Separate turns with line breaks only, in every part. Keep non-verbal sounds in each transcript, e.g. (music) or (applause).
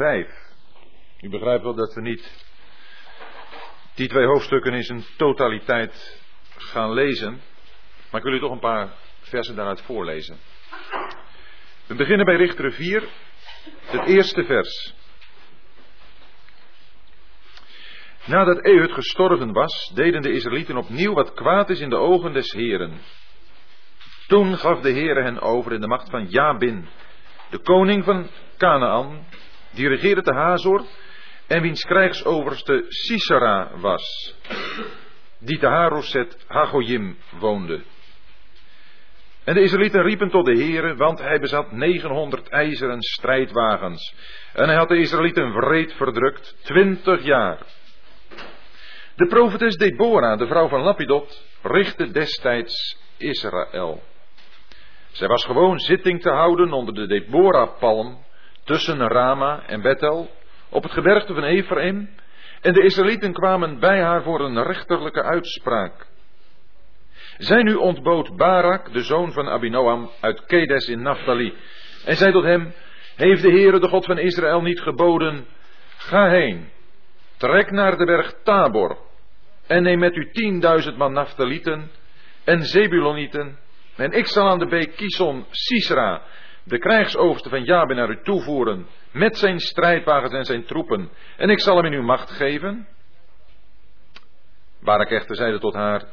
5. U begrijpt wel dat we niet die twee hoofdstukken in zijn totaliteit gaan lezen. Maar ik wil u toch een paar versen daaruit voorlezen. We beginnen bij Richter 4, het eerste vers. Nadat Ehud gestorven was, deden de Israëlieten opnieuw wat kwaad is in de ogen des Heren. Toen gaf de Heere hen over in de macht van Jabin, de koning van Canaan, die regeerde te Hazor en wiens krijgsoverste Sisera was, die te Haroset Hagoyim woonde. En de Israëlieten riepen tot de Heere, want hij bezat 900 ijzeren strijdwagens. En hij had de Israëlieten wreed verdrukt, twintig jaar. De profetes Deborah, de vrouw van Lapidot, richtte destijds Israël. Zij was gewoon zitting te houden onder de Deborah-palm tussen Rama en Bethel op het gebergte van Ephraim. En de Israëlieten kwamen bij haar voor een rechterlijke uitspraak. Zij nu ontbood Barak, de zoon van Abinoam, uit Kedes in Naphtali. En zei tot hem, heeft de Heere, de God van Israël, niet geboden, ga heen, trek naar de berg Tabor, en neem met u tienduizend man Naphtalieten en Zebulonieten, en ik zal aan de beek Kison Sisra, de krijgsoverste van Jabin, naar u toevoeren, met zijn strijdwagens en zijn troepen, en ik zal hem in uw macht geven. Barak echter zeide tot haar,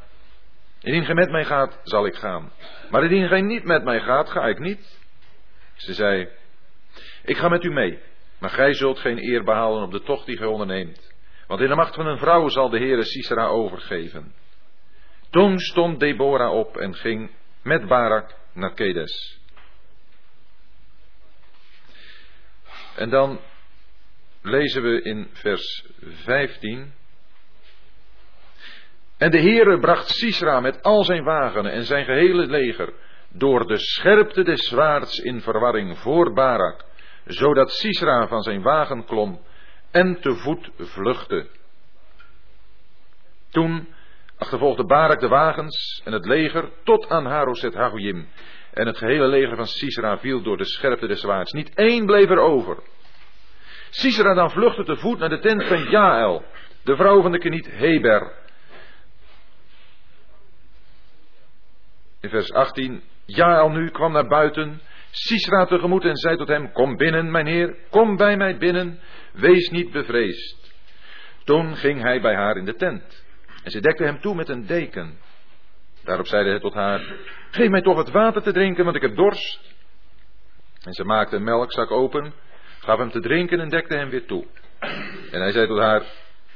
indien gij met mij gaat, zal ik gaan, maar indien gij niet met mij gaat, ga ik niet. Ze zei, ik ga met u mee, maar gij zult geen eer behalen op de tocht die gij onderneemt, want in de macht van een vrouw zal de Heere Sisera overgeven. Toen stond Deborah op en ging met Barak naar Kedes. En dan lezen we in vers 15. En de Heere bracht Sisra met al zijn wagenen en zijn gehele leger door de scherpte des zwaards in verwarring voor Barak, zodat Sisra van zijn wagen klom en te voet vluchtte. Toen achtervolgde Barak de wagens en het leger tot aan Haroset Hagoyim. En het gehele leger van Sisera viel door de scherpte des zwaards. Niet één bleef er over. Sisera dan vluchtte te voet naar de tent van Jael, de vrouw van de keniet Heber. In vers 18, Jael nu kwam naar buiten, Sisera tegemoet en zei tot hem, kom binnen, mijn heer, kom bij mij binnen, wees niet bevreesd. Toen ging hij bij haar in de tent. En ze dekte hem toe met een deken. Daarop zeide hij tot haar: Geef mij toch wat water te drinken, want ik heb dorst. En ze maakte een melkzak open, gaf hem te drinken en dekte hem weer toe. En hij zei tot haar: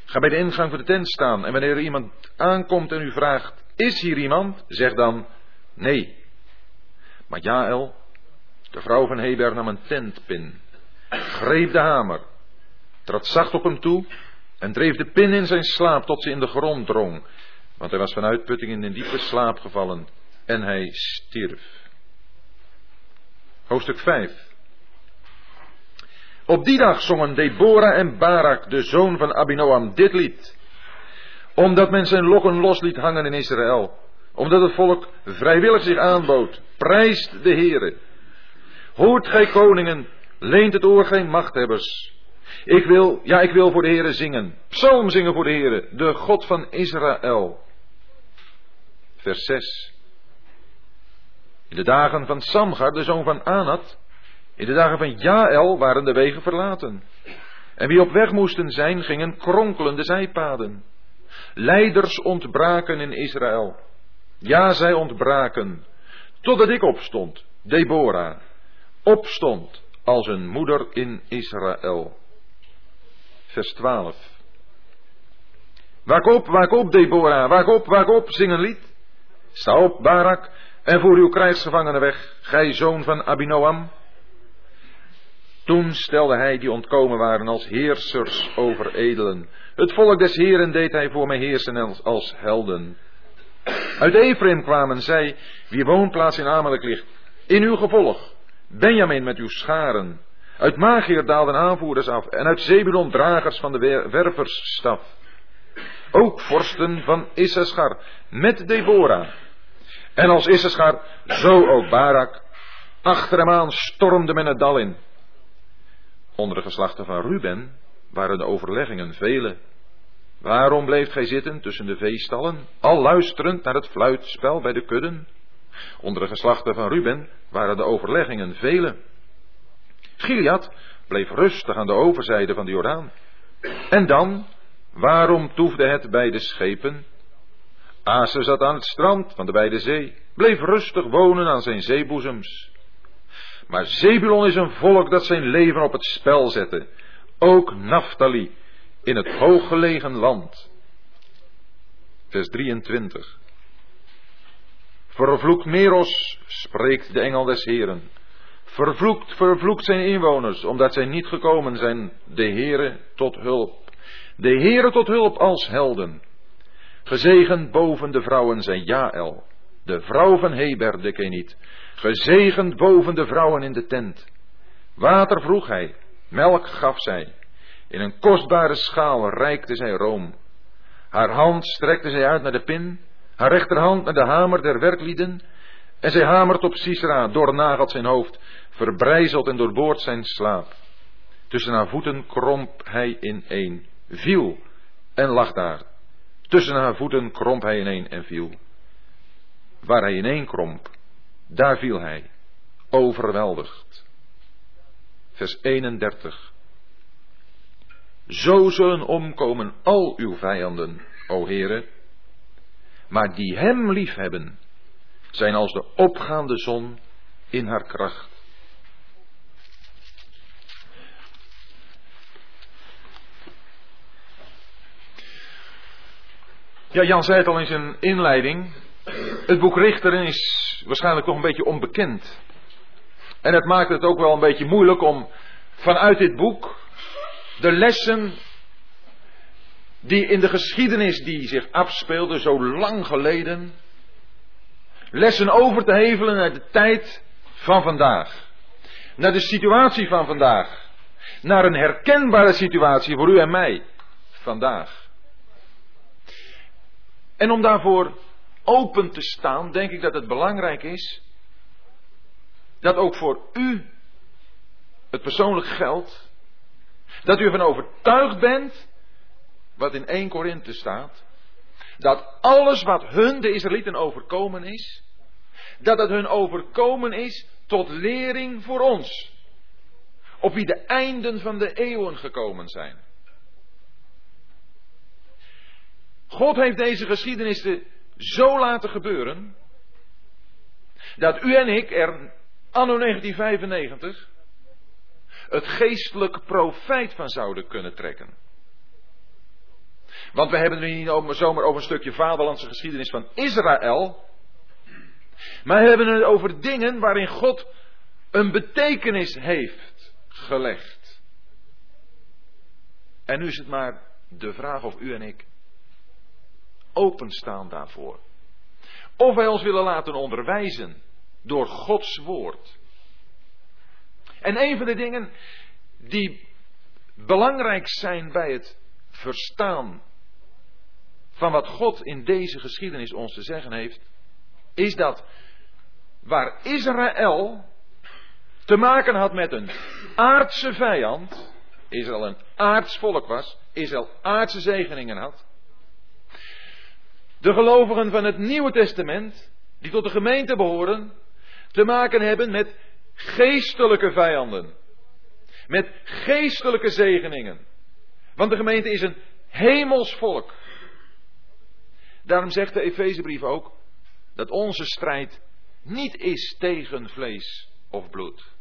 Ga bij de ingang van de tent staan. En wanneer er iemand aankomt en u vraagt: Is hier iemand? Zeg dan: Nee. Maar Jaël, de vrouw van Heber, nam een tentpin, greep de hamer, trad zacht op hem toe en dreef de pin in zijn slaap tot ze in de grond drong, want hij was van uitputting in een diepe slaap gevallen en hij stierf. Hoofdstuk 5. Op die dag zongen Deborah en Barak, de zoon van Abinoam, dit lied. Omdat men zijn lokken los liet hangen in Israël. Omdat het volk vrijwillig zich aanbood. Prijst de Heere. Hoort gij koningen, leent het oor geen machthebbers. Ik wil, ja, ik wil voor de Heere zingen. Psalm zingen voor de Heere, de God van Israël. Vers 6. In de dagen van Samgar, de zoon van Anat, in de dagen van Jaël waren de wegen verlaten. En wie op weg moesten zijn, gingen kronkelende zijpaden. Leiders ontbraken in Israël. Ja, zij ontbraken. Totdat ik opstond, Deborah, opstond als een moeder in Israël vers 12. Waak op, waak op, Deborah, waak op, waak op, zing een lied. Sta op, Barak, en voer uw krijgsgevangenen weg, gij zoon van Abinoam. Toen stelde hij die ontkomen waren als heersers over edelen. Het volk des Heren deed hij voor mij heersen als helden. Uit Ephraim kwamen zij, wie woonplaats in Amalek ligt, in uw gevolg. Benjamin met uw scharen. Uit Magier daalden aanvoerders af en uit Zebulon dragers van de werversstaf. Ook vorsten van Issachar met Deborah. En als Issachar, zo ook Barak. Achter hem aan stormde men het dal in. Onder de geslachten van Ruben waren de overleggingen vele. Waarom bleef gij zitten tussen de veestallen, al luisterend naar het fluitspel bij de kudden? Onder de geslachten van Ruben waren de overleggingen vele. Gilead bleef rustig aan de overzijde van de Jordaan. En dan, waarom toefde het bij de schepen? Aser zat aan het strand van de beide zee, bleef rustig wonen aan zijn zeeboezems. Maar Zebulon is een volk dat zijn leven op het spel zette. Ook Naphtali in het hooggelegen land. Vers 23. Vervloekt Meros, spreekt de engel des Heren. Vervloekt, vervloekt zijn inwoners, omdat zij niet gekomen zijn, de Heere tot hulp. De Heere tot hulp als helden. Gezegend boven de vrouwen zijn Jaël, de vrouw van Heber de Keniet. Gezegend boven de vrouwen in de tent. Water vroeg hij, melk gaf zij. In een kostbare schaal reikte zij room. Haar hand strekte zij uit naar de pin, haar rechterhand naar de hamer der werklieden. En zij hamert op Sisera, doornagelt zijn hoofd, verbrijzelt en doorboort zijn slaap. Tussen haar voeten kromp hij in een, viel en lag daar. Tussen haar voeten kromp hij ineen en viel. Waar hij ineen kromp, daar viel hij, overweldigd. Vers 31. Zo zullen omkomen al uw vijanden, o Heere, maar die hem liefhebben, zijn als de opgaande zon in haar kracht. Ja, Jan zei het al in zijn inleiding. Het boek Richteren is waarschijnlijk toch een beetje onbekend. En het maakt het ook wel een beetje moeilijk om vanuit dit boek de lessen die in de geschiedenis die zich afspeelde zo lang geleden, lessen over te hevelen naar de tijd van vandaag. Naar de situatie van vandaag. Naar een herkenbare situatie voor u en mij vandaag. En om daarvoor open te staan, denk ik dat het belangrijk is dat ook voor u het persoonlijk geldt. Dat u ervan overtuigd bent, wat in 1 Korinthe staat, dat alles wat hun, de Israëlieten, overkomen is, dat het hun overkomen is tot lering voor ons. Op wie de einden van de eeuwen gekomen zijn. God heeft deze geschiedenissen zo laten gebeuren, dat u en ik er anno 1995 het geestelijk profijt van zouden kunnen trekken. Want we hebben het niet zomaar over een stukje vaderlandse geschiedenis van Israël. Maar we hebben het over dingen waarin God een betekenis heeft gelegd. En nu is het maar de vraag of u en ik openstaan daarvoor. Of wij ons willen laten onderwijzen door Gods woord. En een van de dingen die belangrijk zijn bij het verstaan van wat God in deze geschiedenis ons te zeggen heeft, is dat waar Israël te maken had met een aardse vijand, Israël een aards volk was, Israël aardse zegeningen had, de gelovigen van het Nieuwe Testament, die tot de gemeente behoren, te maken hebben met geestelijke vijanden. Met geestelijke zegeningen. Want de gemeente is een hemels volk. Daarom zegt de Efezebrief ook dat onze strijd niet is tegen vlees of bloed.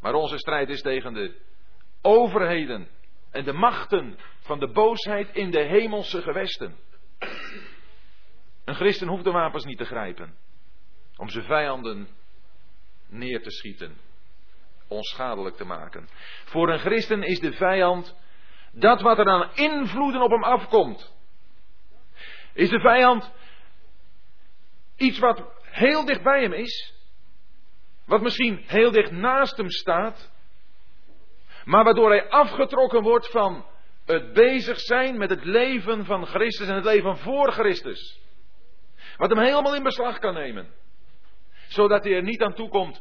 Maar onze strijd is tegen de overheden en de machten van de boosheid in de hemelse gewesten. Een christen hoeft de wapens niet te grijpen om zijn vijanden neer te schieten, onschadelijk te maken. Voor een christen is de vijand dat wat er aan invloeden op hem afkomt. Is de vijand iets wat heel dicht bij hem is, wat misschien heel dicht naast hem staat, maar waardoor hij afgetrokken wordt van het bezig zijn met het leven van Christus en het leven voor Christus. Wat hem helemaal in beslag kan nemen. Zodat hij er niet aan toe komt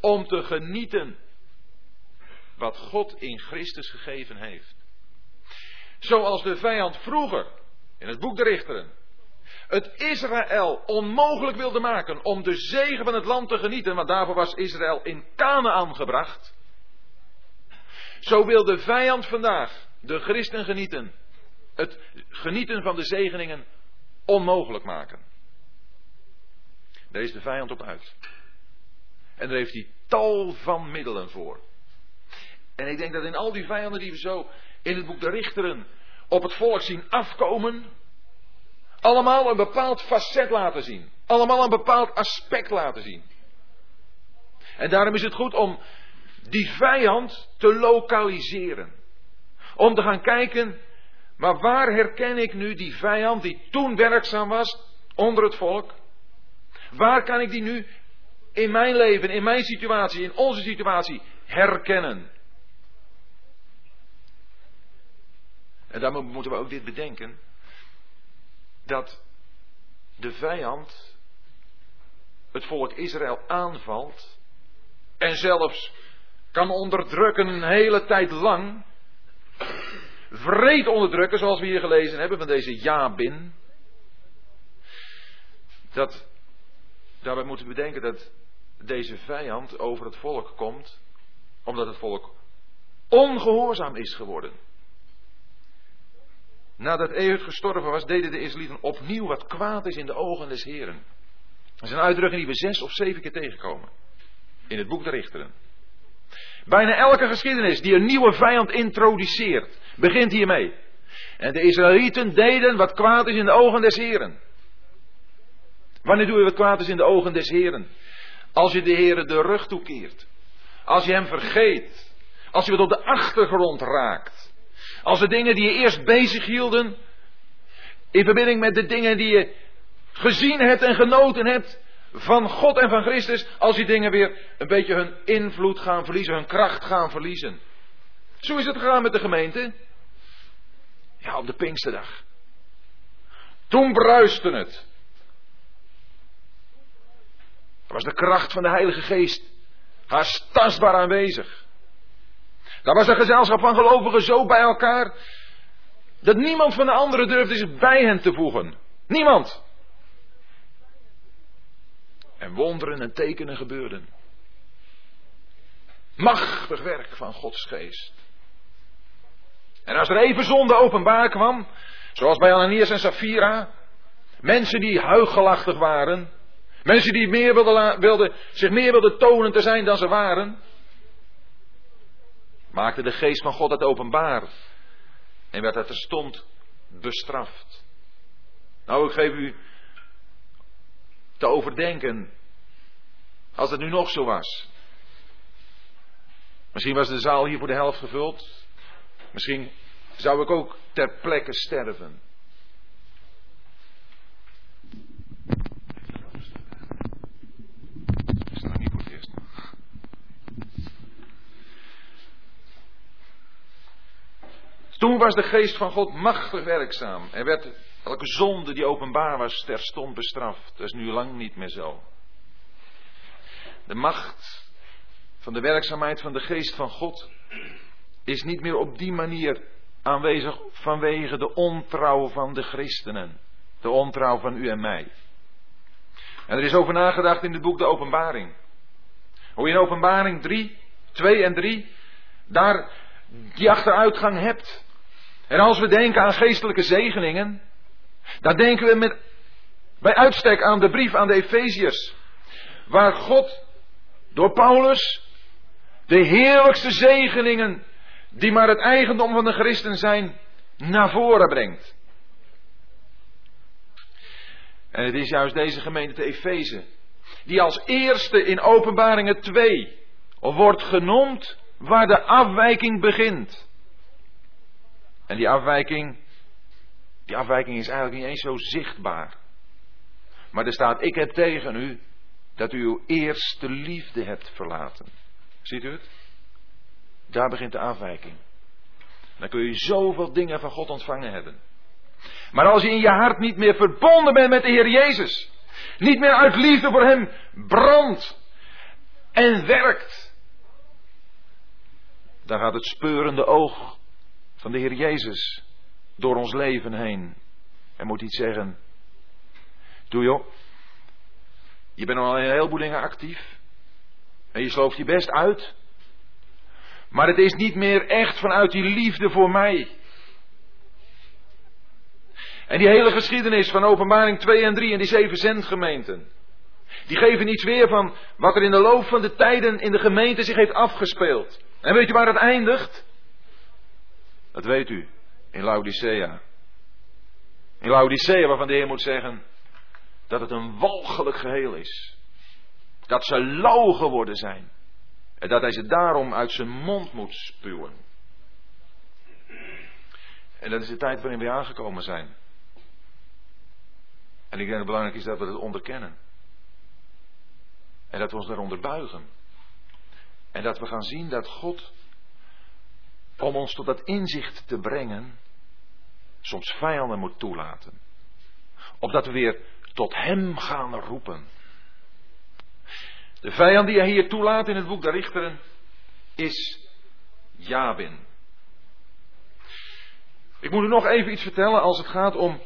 om te genieten wat God in Christus gegeven heeft. Zoals de vijand vroeger, in het boek de Richteren, het Israël onmogelijk wilde maken om de zegen van het land te genieten, want daarvoor was Israël in Canaan gebracht. Zo wil de vijand vandaag de christen genieten, het genieten van de zegeningen onmogelijk maken. Daar is de vijand op uit. En daar heeft hij tal van middelen voor. En ik denk dat in al die vijanden die we zo in het boek de Richteren op het volk zien afkomen, allemaal een bepaald facet laten zien. Allemaal een bepaald aspect laten zien. En daarom is het goed om die vijand te lokaliseren. Om te gaan kijken, maar waar herken ik nu die vijand die toen werkzaam was onder het volk? Waar kan ik die nu in mijn leven, in mijn situatie, in onze situatie herkennen? En daarom moeten we ook dit bedenken. Dat de vijand het volk Israël aanvalt. En zelfs kan onderdrukken een hele tijd lang. Vreed onderdrukken, zoals we hier gelezen hebben van deze Jabin. Dat, daarbij moeten we bedenken dat deze vijand over het volk komt, omdat het volk ongehoorzaam is geworden. Nadat Ehud gestorven was, deden de Israëlieten opnieuw wat kwaad is in de ogen des Heren. Dat is een uitdrukking die we zes of zeven keer tegenkomen. In het boek der Richteren. Bijna elke geschiedenis die een nieuwe vijand introduceert, begint hiermee. En de Israëlieten deden wat kwaad is in de ogen des Heren. Wanneer doe je wat kwaad is in de ogen des Heren? Als je de Heren de rug toekeert. Als je hem vergeet. Als je wat op de achtergrond raakt. Als de dingen die je eerst bezig hielden, in verbinding met de dingen die je gezien hebt en genoten hebt van God en van Christus, als die dingen weer een beetje hun invloed gaan verliezen, hun kracht gaan verliezen. Zo is het gegaan met de gemeente. Ja, op de Pinksterdag. Toen bruiste het. Dat was de kracht van de Heilige Geest. Haast tastbaar aanwezig. Daar was een gezelschap van gelovigen zo bij elkaar. Dat niemand van de anderen durfde zich bij hen te voegen. Niemand. En wonderen en tekenen gebeurden. Machtig werk van Gods geest. En als er even zonde openbaar kwam, zoals bij Ananias en Safira, mensen die huigelachtig waren, mensen die meer wilden, wilden, zich meer wilden tonen te zijn dan ze waren, maakte de geest van God het openbaar en werd het terstond bestraft. Nou, ik geef u te overdenken, als het nu nog zo was. Misschien was de zaal hier voor de helft gevuld. Misschien zou ik ook ter plekke sterven. Toen was de geest van God machtig werkzaam. Er werd elke zonde die openbaar was terstond bestraft. Dat is nu lang niet meer zo. De macht van de werkzaamheid van de geest van God is niet meer op die manier aanwezig vanwege de ontrouw van de christenen. De ontrouw van u en mij. En er is over nagedacht in het boek De Openbaring. Hoe je in Openbaring 3, 2 en 3 daar die achteruitgang hebt. En als we denken aan geestelijke zegeningen, dan denken we met, bij uitstek aan de brief aan de Efeziërs, waar God door Paulus de heerlijkste zegeningen, die maar het eigendom van de christen zijn, naar voren brengt. En het is juist deze gemeente de Efeze, die als eerste in Openbaringen 2 wordt genoemd waar de afwijking begint. En die afwijking, die afwijking is eigenlijk niet eens zo zichtbaar. Maar er staat, ik heb tegen u dat u uw eerste liefde hebt verlaten. Ziet u het? Daar begint de afwijking. Dan kun je zoveel dingen van God ontvangen hebben. Maar als je in je hart niet meer verbonden bent met de Heer Jezus, niet meer uit liefde voor Hem brandt en werkt, dan gaat het speurende oog van de Heer Jezus door ons leven heen. En moet iets zeggen. Doe joh. Je bent al een heleboel dingen actief. En je slooft je best uit. Maar het is niet meer echt vanuit die liefde voor mij. En die hele geschiedenis van openbaring 2 en 3 en die zeven zendgemeenten. Die geven iets weer van wat er in de loop van de tijden in de gemeente zich heeft afgespeeld. En weet u waar het eindigt? Dat weet u. In Laodicea. In Laodicea waarvan de Heer moet zeggen dat het een walgelijk geheel is. Dat ze lauw geworden zijn. En dat hij ze daarom uit zijn mond moet spuwen. En dat is de tijd waarin we aangekomen zijn. En ik denk dat het belangrijk is dat we het onderkennen. En dat we ons daaronder buigen. En dat we gaan zien dat God, om ons tot dat inzicht te brengen, soms vijanden moet toelaten. Opdat we weer tot Hem gaan roepen. De vijand die hij hier toelaat in het boek der Richteren is Jabin. Ik moet u nog even iets vertellen als het gaat om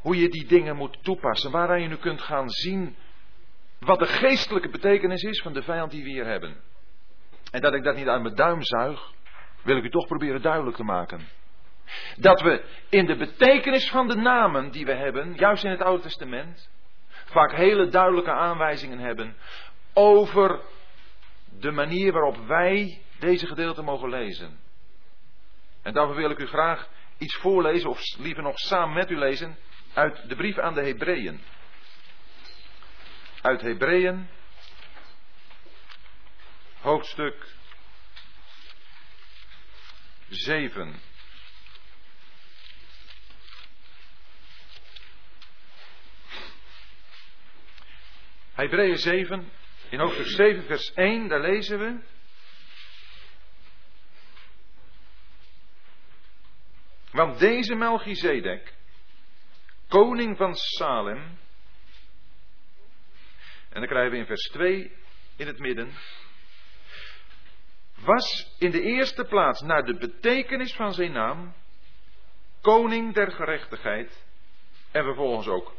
hoe je die dingen moet toepassen. Waaraan je nu kunt gaan zien wat de geestelijke betekenis is van de vijand die we hier hebben. En dat ik dat niet uit mijn duim zuig, wil ik u toch proberen duidelijk te maken. Dat we in de betekenis van de namen die we hebben, juist in het Oude Testament, vaak hele duidelijke aanwijzingen hebben over de manier waarop wij deze gedeelte mogen lezen. En daarvoor wil ik u graag iets voorlezen, of liever nog samen met u lezen, uit de brief aan de Hebreeën. Uit Hebreeën, hoofdstuk 7. Hebreeën 7, in hoofdstuk 7, vers 1, daar lezen we. Want deze Melchizedek, koning van Salem, en dan krijgen we in vers 2 in het midden, was in de eerste plaats naar de betekenis van zijn naam koning der gerechtigheid en vervolgens ook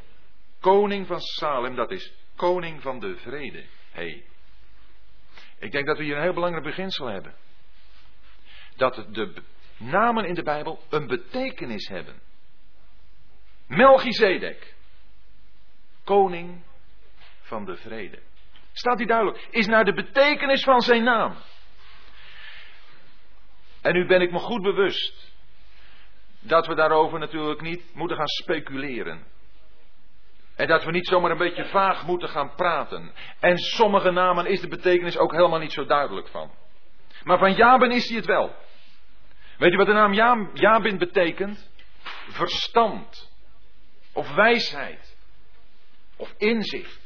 koning van Salem, dat is koning van de vrede. Hey. Ik denk dat we hier een heel belangrijk beginsel hebben. Dat de namen in de Bijbel een betekenis hebben. Melchizedek, koning van de vrede. Staat die duidelijk? Is naar de betekenis van zijn naam. En nu ben ik me goed bewust dat we daarover natuurlijk niet moeten gaan speculeren. En dat we niet zomaar een beetje vaag moeten gaan praten. En sommige namen is de betekenis ook helemaal niet zo duidelijk van. Maar van Jabin is hij het wel. Weet je wat de naam Jabin betekent? Verstand. Of wijsheid. Of inzicht.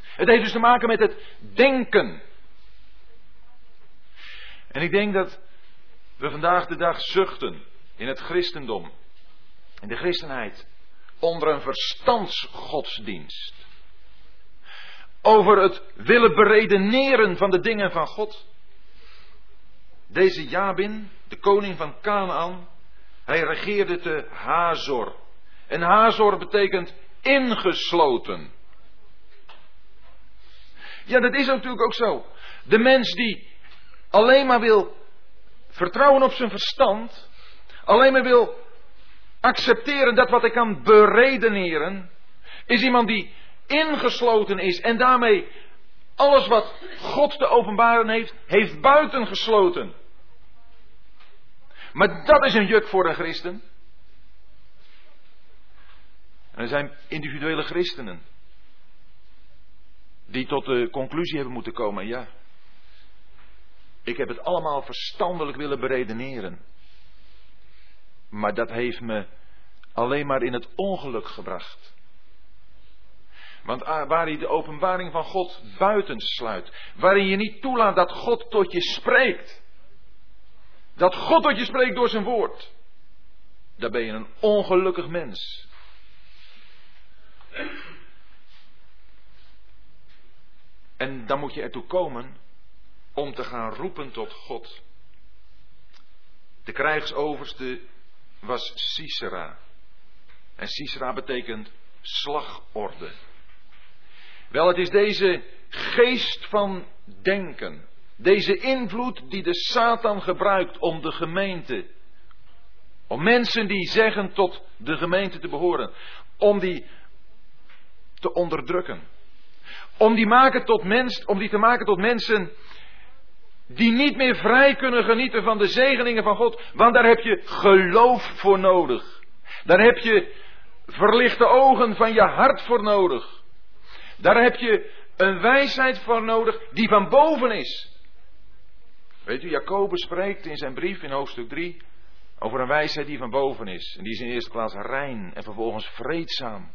Het heeft dus te maken met het denken. En ik denk dat we vandaag de dag zuchten in het christendom. In de christenheid onder een verstandsgodsdienst. Over het willen beredeneren van de dingen van God. Deze Jabin, de koning van Canaan, hij regeerde te Hazor. En Hazor betekent ingesloten. Ja, dat is natuurlijk ook zo. De mens die alleen maar wil vertrouwen op zijn verstand, alleen maar wil accepteren dat wat ik kan beredeneren, is iemand die ingesloten is en daarmee alles wat God te openbaren heeft, heeft buitengesloten. Maar dat is een juk voor een christen. En er zijn individuele christenen die tot de conclusie hebben moeten komen, ja, ik heb het allemaal verstandelijk willen beredeneren. Maar dat heeft me alleen maar in het ongeluk gebracht. Want ah, waar hij de openbaring van God buitensluit, waarin je niet toelaat dat God tot je spreekt, dat God tot je spreekt door zijn woord, dan ben je een ongelukkig mens. En dan moet je ertoe komen om te gaan roepen tot God. De krijgsoverste was Sisera. En Sisera betekent slagorde. Wel, het is deze geest van denken, deze invloed die de Satan gebruikt om de gemeente, om mensen die zeggen tot de gemeente te behoren, om die te onderdrukken. Om die, maken tot mens, om die te maken tot mensen die niet meer vrij kunnen genieten van de zegeningen van God. Want daar heb je geloof voor nodig. Daar heb je verlichte ogen van je hart voor nodig. Daar heb je een wijsheid voor nodig die van boven is. Weet u, Jacobus spreekt in zijn brief in hoofdstuk 3 over een wijsheid die van boven is. En die is in eerste plaats rein en vervolgens vreedzaam.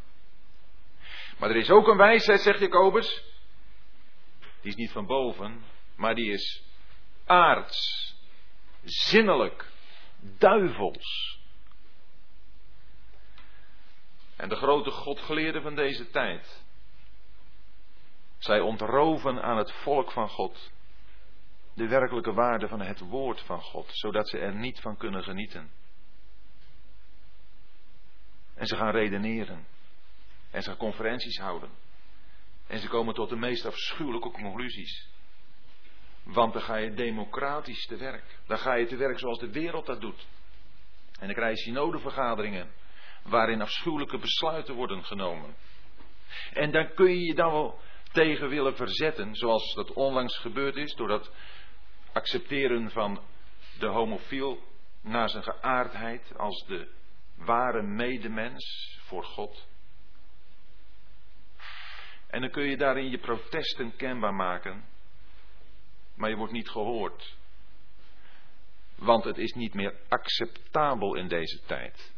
Maar er is ook een wijsheid, zegt Jacobus. Die is niet van boven, maar die is aards, zinnelijk, duivels. En de grote godgeleerden van deze tijd. Zij ontroven aan het volk van God de werkelijke waarde van het woord van God, zodat ze er niet van kunnen genieten. En ze gaan redeneren. En ze gaan conferenties houden. En ze komen tot de meest afschuwelijke conclusies. Want dan ga je democratisch te werk. Dan ga je te werk zoals de wereld dat doet. En dan krijg je synodevergaderingen waarin afschuwelijke besluiten worden genomen. En dan kun je je dan wel tegen willen verzetten, zoals dat onlangs gebeurd is, door dat accepteren van de homofiel naar zijn geaardheid als de ware medemens voor God. En dan kun je daarin je protesten kenbaar maken, maar je wordt niet gehoord. Want het is niet meer acceptabel in deze tijd.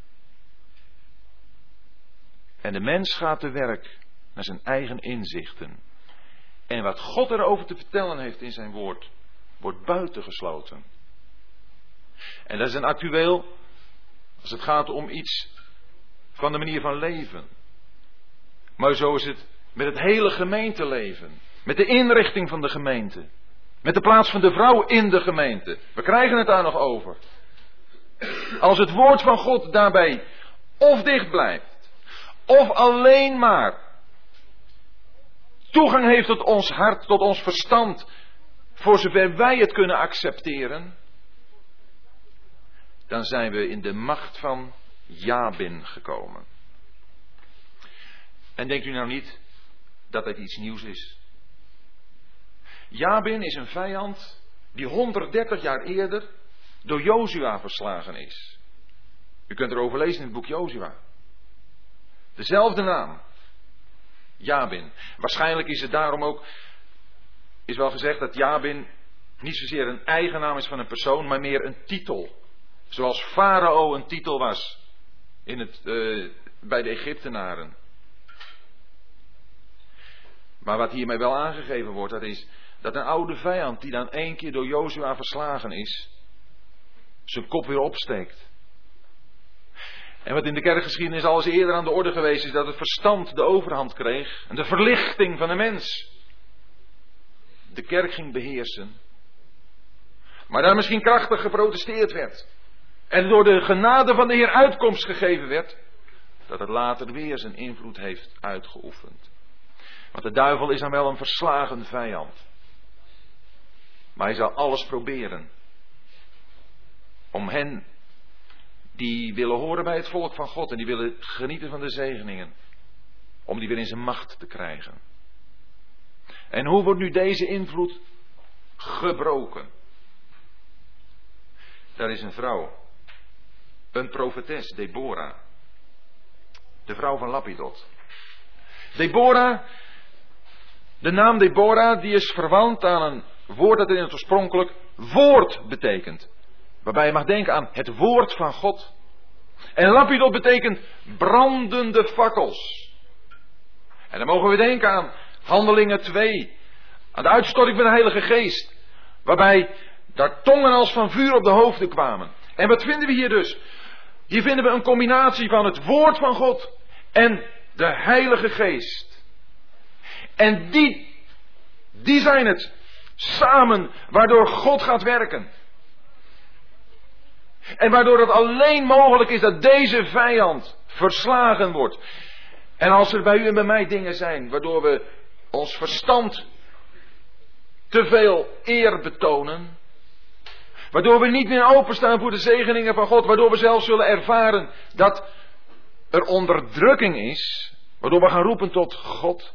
En de mens gaat te werk naar zijn eigen inzichten. En wat God erover te vertellen heeft in zijn woord, wordt buitengesloten. En dat is een actueel als het gaat om iets van de manier van leven. Maar zo is het met het hele gemeenteleven. Met de inrichting van de gemeente. Met de plaats van de vrouw in de gemeente. We krijgen het daar nog over. Als het woord van God daarbij of dicht blijft, of alleen maar toegang heeft tot ons hart, tot ons verstand, voor zover wij het kunnen accepteren, dan zijn we in de macht van Jabin gekomen. En denkt u nou niet dat het iets nieuws is? Jabin is een vijand die 130 jaar eerder door Jozua verslagen is. U kunt erover lezen in het boek Jozua. Dezelfde naam. Jabin. Waarschijnlijk is het daarom ook, is wel gezegd dat Jabin niet zozeer een eigen naam is van een persoon, maar meer een titel. Zoals Farao een titel was in het, uh, bij de Egyptenaren. Maar wat hiermee wel aangegeven wordt, dat is dat een oude vijand die dan één keer door Jozua verslagen is, zijn kop weer opsteekt. En wat in de kerkgeschiedenis al eens eerder aan de orde geweest is, dat het verstand de overhand kreeg en de verlichting van de mens de kerk ging beheersen. Maar daar misschien krachtig geprotesteerd werd. En door de genade van de Heer uitkomst gegeven werd, dat het later weer zijn invloed heeft uitgeoefend. Want de duivel is dan wel een verslagen vijand. Maar hij zal alles proberen om hen die willen horen bij het volk van God en die willen genieten van de zegeningen, om die weer in zijn macht te krijgen. En hoe wordt nu deze invloed gebroken? Daar is een vrouw, een profetes, Deborah, de vrouw van Lapidot. Deborah, de naam Deborah, die is verwant aan een woord dat in het oorspronkelijk woord betekent. Waarbij je mag denken aan het woord van God. En lapidot betekent brandende fakkels. En dan mogen we denken aan Handelingen 2. Aan de uitstorting van de Heilige Geest. Waarbij daar tongen als van vuur op de hoofden kwamen. En wat vinden we hier dus? Hier vinden we een combinatie van het woord van God en de Heilige Geest. En die, die zijn het samen waardoor God gaat werken. En waardoor het alleen mogelijk is dat deze vijand verslagen wordt. En als er bij u en bij mij dingen zijn waardoor we ons verstand te veel eer betonen, waardoor we niet meer openstaan voor de zegeningen van God, waardoor we zelfs zullen ervaren dat er onderdrukking is, waardoor we gaan roepen tot God,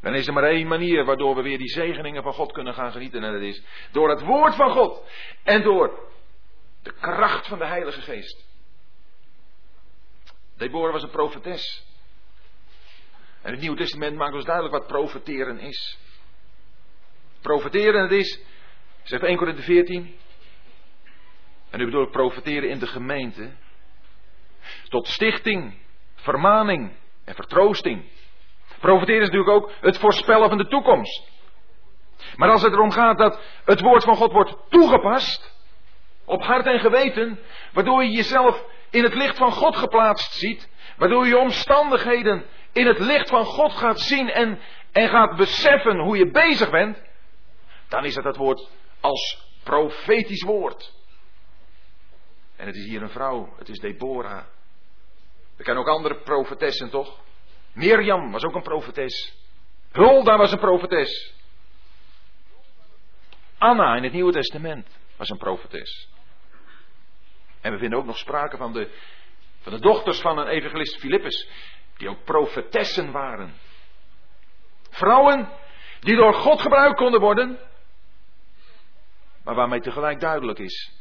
dan is er maar één manier waardoor we weer die zegeningen van God kunnen gaan genieten. En dat is door het woord van God. En door de kracht van de Heilige Geest. Deborah was een profetes. En het Nieuwe Testament maakt ons duidelijk wat profeteren is. Profeteren, het is, zegt 1 Korinthe 14. En nu bedoel ik profeteren in de gemeente. Tot stichting, vermaning en vertroosting. Profeteren is natuurlijk ook het voorspellen van de toekomst. Maar als het erom gaat dat het woord van God wordt toegepast, op hart en geweten, waardoor je jezelf in het licht van God geplaatst ziet, waardoor je omstandigheden in het licht van God gaat zien en, en gaat beseffen hoe je bezig bent, dan is het dat woord als profetisch woord. En het is hier een vrouw, het is Deborah. We kennen ook andere profetessen, toch? Mirjam was ook een profetes. Hulda was een profetes. Anna in het Nieuwe Testament was een profetes. En we vinden ook nog sprake van de, van de dochters van een evangelist Filippus, die ook profetessen waren. Vrouwen die door God gebruikt konden worden, maar waarmee tegelijk duidelijk is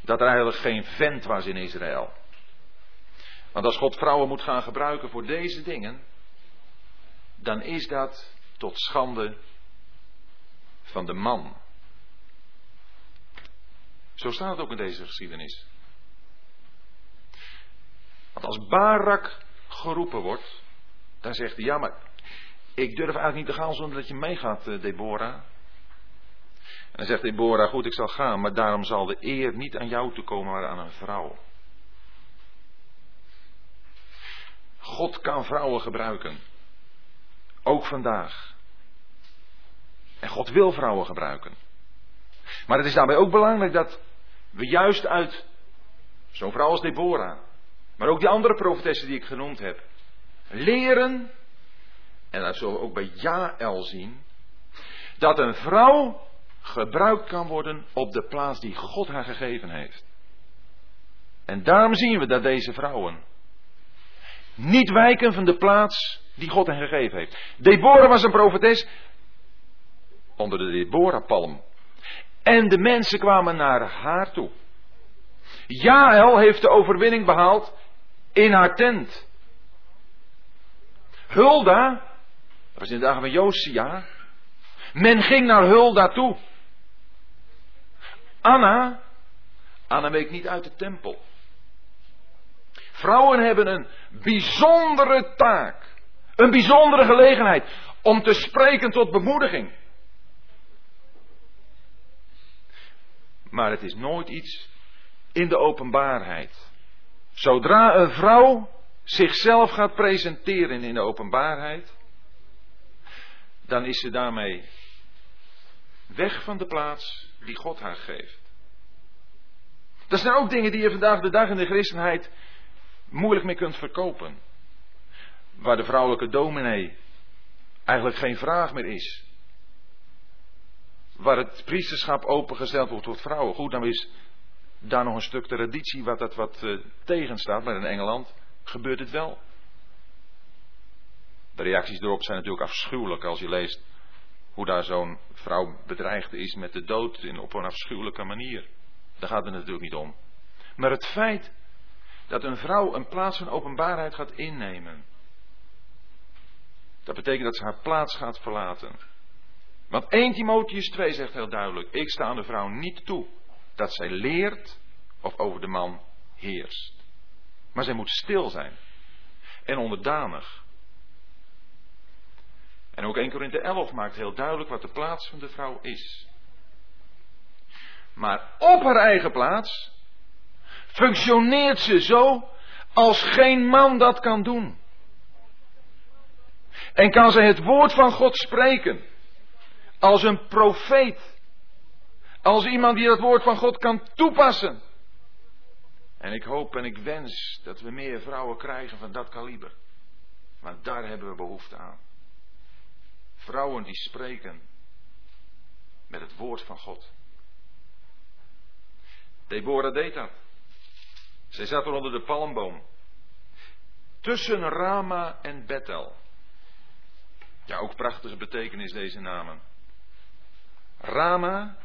dat er eigenlijk geen vent was in Israël. Want als God vrouwen moet gaan gebruiken voor deze dingen, dan is dat tot schande van de man. Zo staat het ook in deze geschiedenis. Want als Barak geroepen wordt, dan zegt hij: Ja, maar ik durf eigenlijk niet te gaan zonder dat je meegaat, eh, Deborah. En dan zegt Deborah: Goed, ik zal gaan, maar daarom zal de eer niet aan jou toekomen, maar aan een vrouw. God kan vrouwen gebruiken. Ook vandaag. En God wil vrouwen gebruiken. Maar het is daarbij ook belangrijk dat we juist uit zo'n vrouw als Deborah, maar ook die andere profetessen die ik genoemd heb, leren, en dat zullen we ook bij Jaël zien, dat een vrouw gebruikt kan worden op de plaats die God haar gegeven heeft. En daarom zien we dat deze vrouwen niet wijken van de plaats die God hen gegeven heeft. Deborah was een profetes onder de Deborah-palm. En de mensen kwamen naar haar toe. Jaël heeft de overwinning behaald in haar tent. Hulda, dat was in de dagen van Josia. Men ging naar Hulda toe. Anna, Anna week niet uit de tempel. Vrouwen hebben een bijzondere taak. Een bijzondere gelegenheid om te spreken tot bemoediging. Maar het is nooit iets in de openbaarheid. Zodra een vrouw zichzelf gaat presenteren in de openbaarheid, dan is ze daarmee weg van de plaats die God haar geeft. Dat zijn ook dingen die je vandaag de dag in de christenheid moeilijk mee kunt verkopen. Waar de vrouwelijke dominee eigenlijk geen vraag meer is. Waar het priesterschap opengesteld wordt voor vrouwen. Goed, dan is daar nog een stuk traditie wat dat wat uh, tegenstaat. Maar in Engeland gebeurt het wel. De reacties erop zijn natuurlijk afschuwelijk als je leest hoe daar zo'n vrouw bedreigd is met de dood in, op een afschuwelijke manier. Daar gaat het natuurlijk niet om. Maar het feit dat een vrouw een plaats van openbaarheid gaat innemen. Dat betekent dat ze haar plaats gaat verlaten. Want 1 Timotheus 2 zegt heel duidelijk: Ik sta aan de vrouw niet toe dat zij leert of over de man heerst. Maar zij moet stil zijn en onderdanig. En ook 1 Korinthe 11 maakt heel duidelijk wat de plaats van de vrouw is. Maar op haar eigen plaats functioneert ze zo als geen man dat kan doen. En kan ze het woord van God spreken als een profeet. Als iemand die dat woord van God kan toepassen. En ik hoop en ik wens dat we meer vrouwen krijgen van dat kaliber. Want daar hebben we behoefte aan. Vrouwen die spreken met het woord van God. Deborah deed dat. Zij zat er onder de palmboom. Tussen Rama en Bethel. Ja, ook prachtige betekenis deze namen. Rama,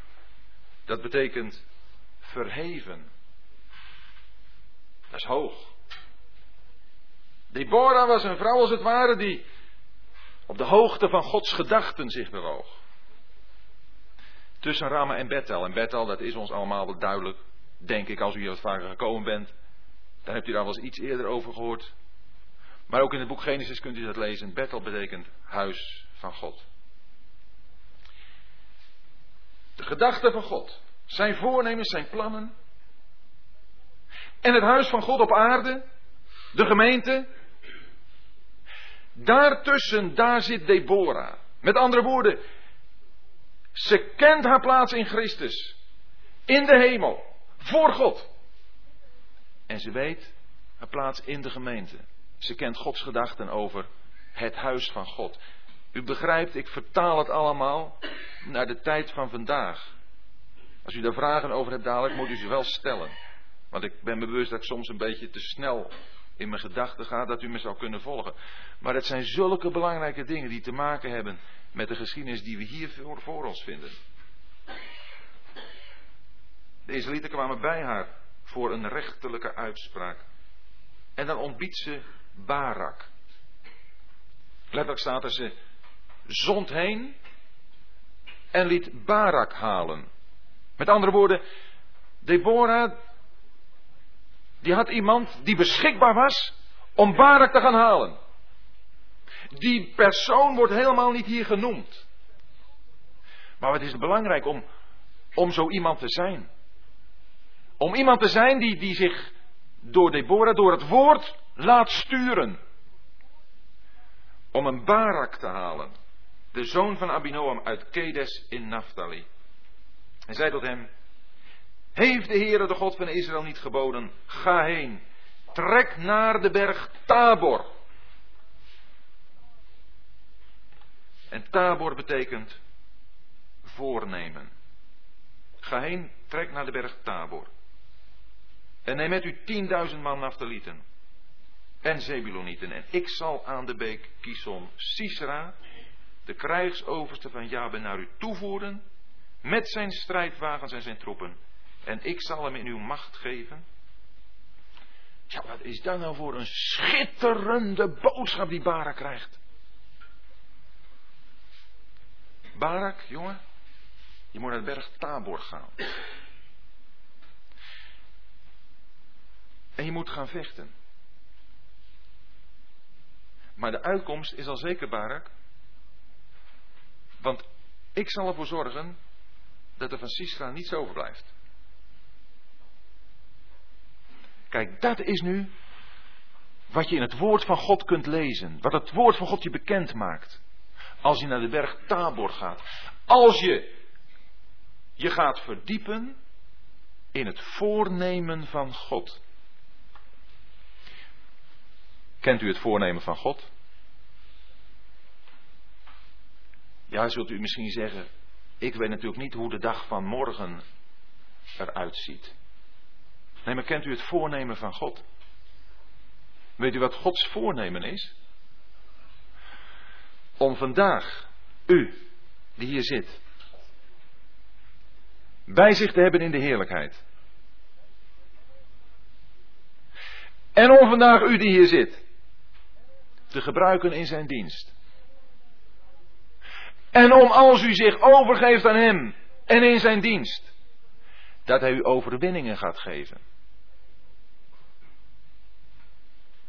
dat betekent verheven. Dat is hoog. Deborah was een vrouw als het ware die op de hoogte van Gods gedachten zich bewoog. Tussen Rama en Bethel. En Bethel, dat is ons allemaal wel duidelijk. Denk ik, als u hier wat vaker gekomen bent. Dan hebt u daar wel eens iets eerder over gehoord. Maar ook in het boek Genesis kunt u dat lezen. Bethel betekent huis van God. De gedachten van God. Zijn voornemens, zijn plannen. En het huis van God op aarde. De gemeente. Daartussen, daar zit Deborah. Met andere woorden, ze kent haar plaats in Christus. In de hemel. Voor God. En ze weet haar plaats in de gemeente. Ze kent Gods gedachten over het huis van God. U begrijpt, ik vertaal het allemaal naar de tijd van vandaag. Als u daar vragen over hebt dadelijk, moet u ze wel stellen. Want ik ben me bewust dat ik soms een beetje te snel in mijn gedachten ga, dat u me zou kunnen volgen. Maar het zijn zulke belangrijke dingen die te maken hebben met de geschiedenis die we hier voor, voor ons vinden. De Israëlieten kwamen bij haar voor een rechterlijke uitspraak. En dan ontbiedt ze Barak. Letterlijk staat er ze zond heen en liet Barak halen. Met andere woorden, Deborah, die had iemand die beschikbaar was om Barak te gaan halen. Die persoon wordt helemaal niet hier genoemd. Maar het is belangrijk om, om zo iemand te zijn. Om iemand te zijn die, die zich door Deborah, door het woord, laat sturen. Om een Barak te halen. De zoon van Abinoam uit Kedes in Naphtali. En zei tot hem: Heeft de Heere, de God van Israël, niet geboden? Ga heen. Trek naar de berg Tabor. En Tabor betekent voornemen. Ga heen, trek naar de berg Tabor. En neem met u tienduizend man Naftalieten. En Zebulonieten. En ik zal aan de beek Kison Sisra, de krijgsoverste van Jabe, naar u toevoeren. Met zijn strijdwagens en zijn troepen. En ik zal hem in uw macht geven. Ja, wat is dat nou voor een schitterende boodschap die Barak krijgt? Barak, jongen, je moet naar de berg Tabor gaan. En je moet gaan vechten. Maar de uitkomst is al zeker, Barak. Want ik zal ervoor zorgen dat er van Sisra niets overblijft. Kijk, dat is nu wat je in het woord van God kunt lezen. Wat het woord van God je bekend maakt. Als je naar de berg Tabor gaat. Als je je gaat verdiepen in het voornemen van God. Kent u het voornemen van God? Ja, zult u misschien zeggen, ik weet natuurlijk niet hoe de dag van morgen eruit ziet. Nee, maar kent u het voornemen van God? Weet u wat Gods voornemen is? Om vandaag, u, die hier zit, bij zich te hebben in de heerlijkheid. En om vandaag u die hier zit, te gebruiken in zijn dienst. En om als u zich overgeeft aan hem en in zijn dienst, dat hij u overwinningen gaat geven.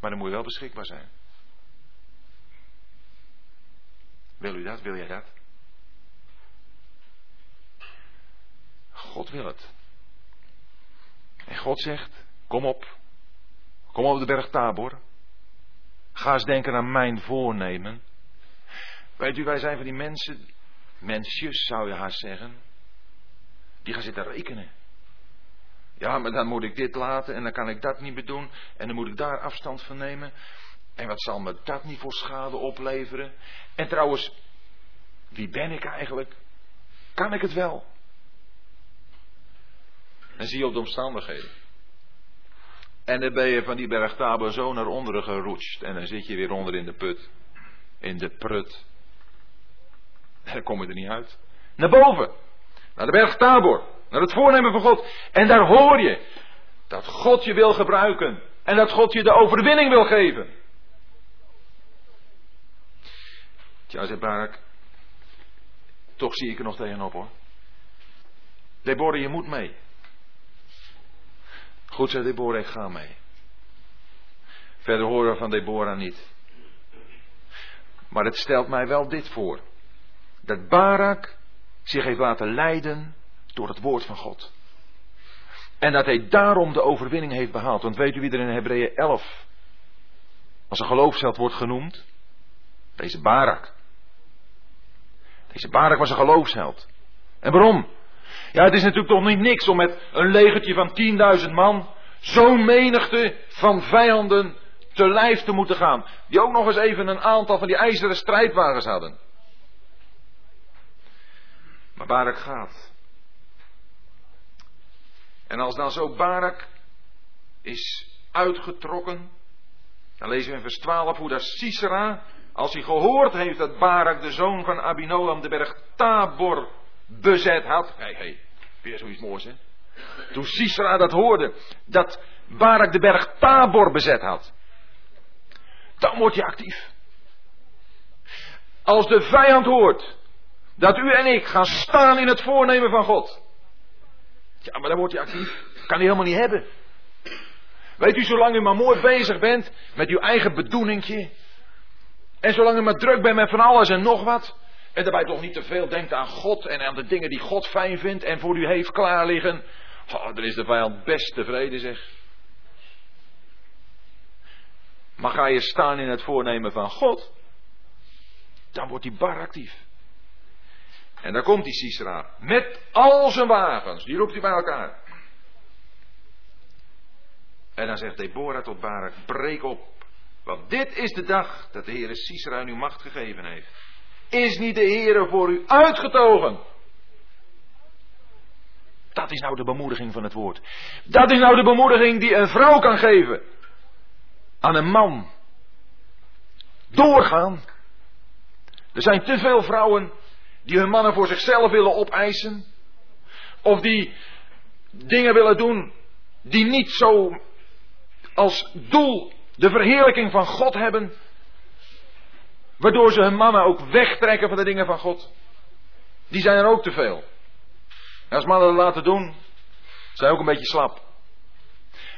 Maar dan moet je wel beschikbaar zijn. Wil u dat? Wil jij dat? God wil het. En God zegt: Kom op. Kom op de berg Tabor. Ga eens denken aan mijn voornemen. Weet u, wij zijn van die mensen, mensjes zou je haast zeggen, die gaan zitten rekenen. Ja, maar dan moet ik dit laten en dan kan ik dat niet meer doen. En dan moet ik daar afstand van nemen. En wat zal me dat niet voor schade opleveren? En trouwens, wie ben ik eigenlijk? Kan ik het wel? En zie je op de omstandigheden. En dan ben je van die berg Tabor zo naar onderen geroetst. En dan zit je weer onder in de put. In de prut. Dan kom je er niet uit. Naar boven. Naar de berg Tabor. Naar het voornemen van God. En daar hoor je dat God je wil gebruiken. En dat God je de overwinning wil geven. Tja, zei Barak. Toch zie ik er nog tegenop hoor. Deborah, je moet mee. Goed, zei Deborah, ik ga mee. Verder horen we van Deborah niet. Maar het stelt mij wel dit voor. Dat Barak zich heeft laten leiden door het woord van God. En dat hij daarom de overwinning heeft behaald. Want weet u wie er in Hebreeën 11 als een geloofsheld wordt genoemd? Deze Barak. Deze Barak was een geloofsheld. En waarom? Ja, het is natuurlijk toch niet niks om met een legertje van 10.000 man zo'n menigte van vijanden te lijf te moeten gaan. Die ook nog eens even een aantal van die ijzeren strijdwagens hadden. Maar Barak gaat. En als dan zo Barak is uitgetrokken, dan lezen we in vers 12 hoe dat Sisera, als hij gehoord heeft dat Barak, de zoon van Abinoam, de berg Tabor bezet had. Hé, hey, hey, weer zoiets moois, hè? Toen Sisera dat hoorde, dat Barak de berg Tabor bezet had. Dan wordt hij actief. Als de vijand hoort dat u en ik gaan staan in het voornemen van God. Ja, maar dan wordt hij actief. Kan hij helemaal niet hebben. Weet u, zolang u maar mooi bezig bent met uw eigen bedoelingje. En zolang u maar druk bent met van alles en nog wat. En daarbij toch niet te veel denkt aan God en aan de dingen die God fijn vindt en voor u heeft klaar liggen. Oh, dan is de vijand best tevreden, zeg. Maar ga je staan in het voornemen van God, dan wordt die bar actief. En dan komt die Sisera met al zijn wagens, die roept hij bij elkaar. En dan zegt Deborah tot Barak, breek op, want dit is de dag dat de Heer Sisera uw macht gegeven heeft. Is niet de Heer voor u uitgetogen? Dat is nou de bemoediging van het woord. Dat is nou de bemoediging die een vrouw kan geven aan een man. Doorgaan. Er zijn te veel vrouwen die hun mannen voor zichzelf willen opeisen. Of die dingen willen doen die niet zo als doel de verheerlijking van God hebben. Waardoor ze hun mannen ook wegtrekken van de dingen van God. Die zijn er ook te veel. En als mannen dat laten doen, zijn ook een beetje slap.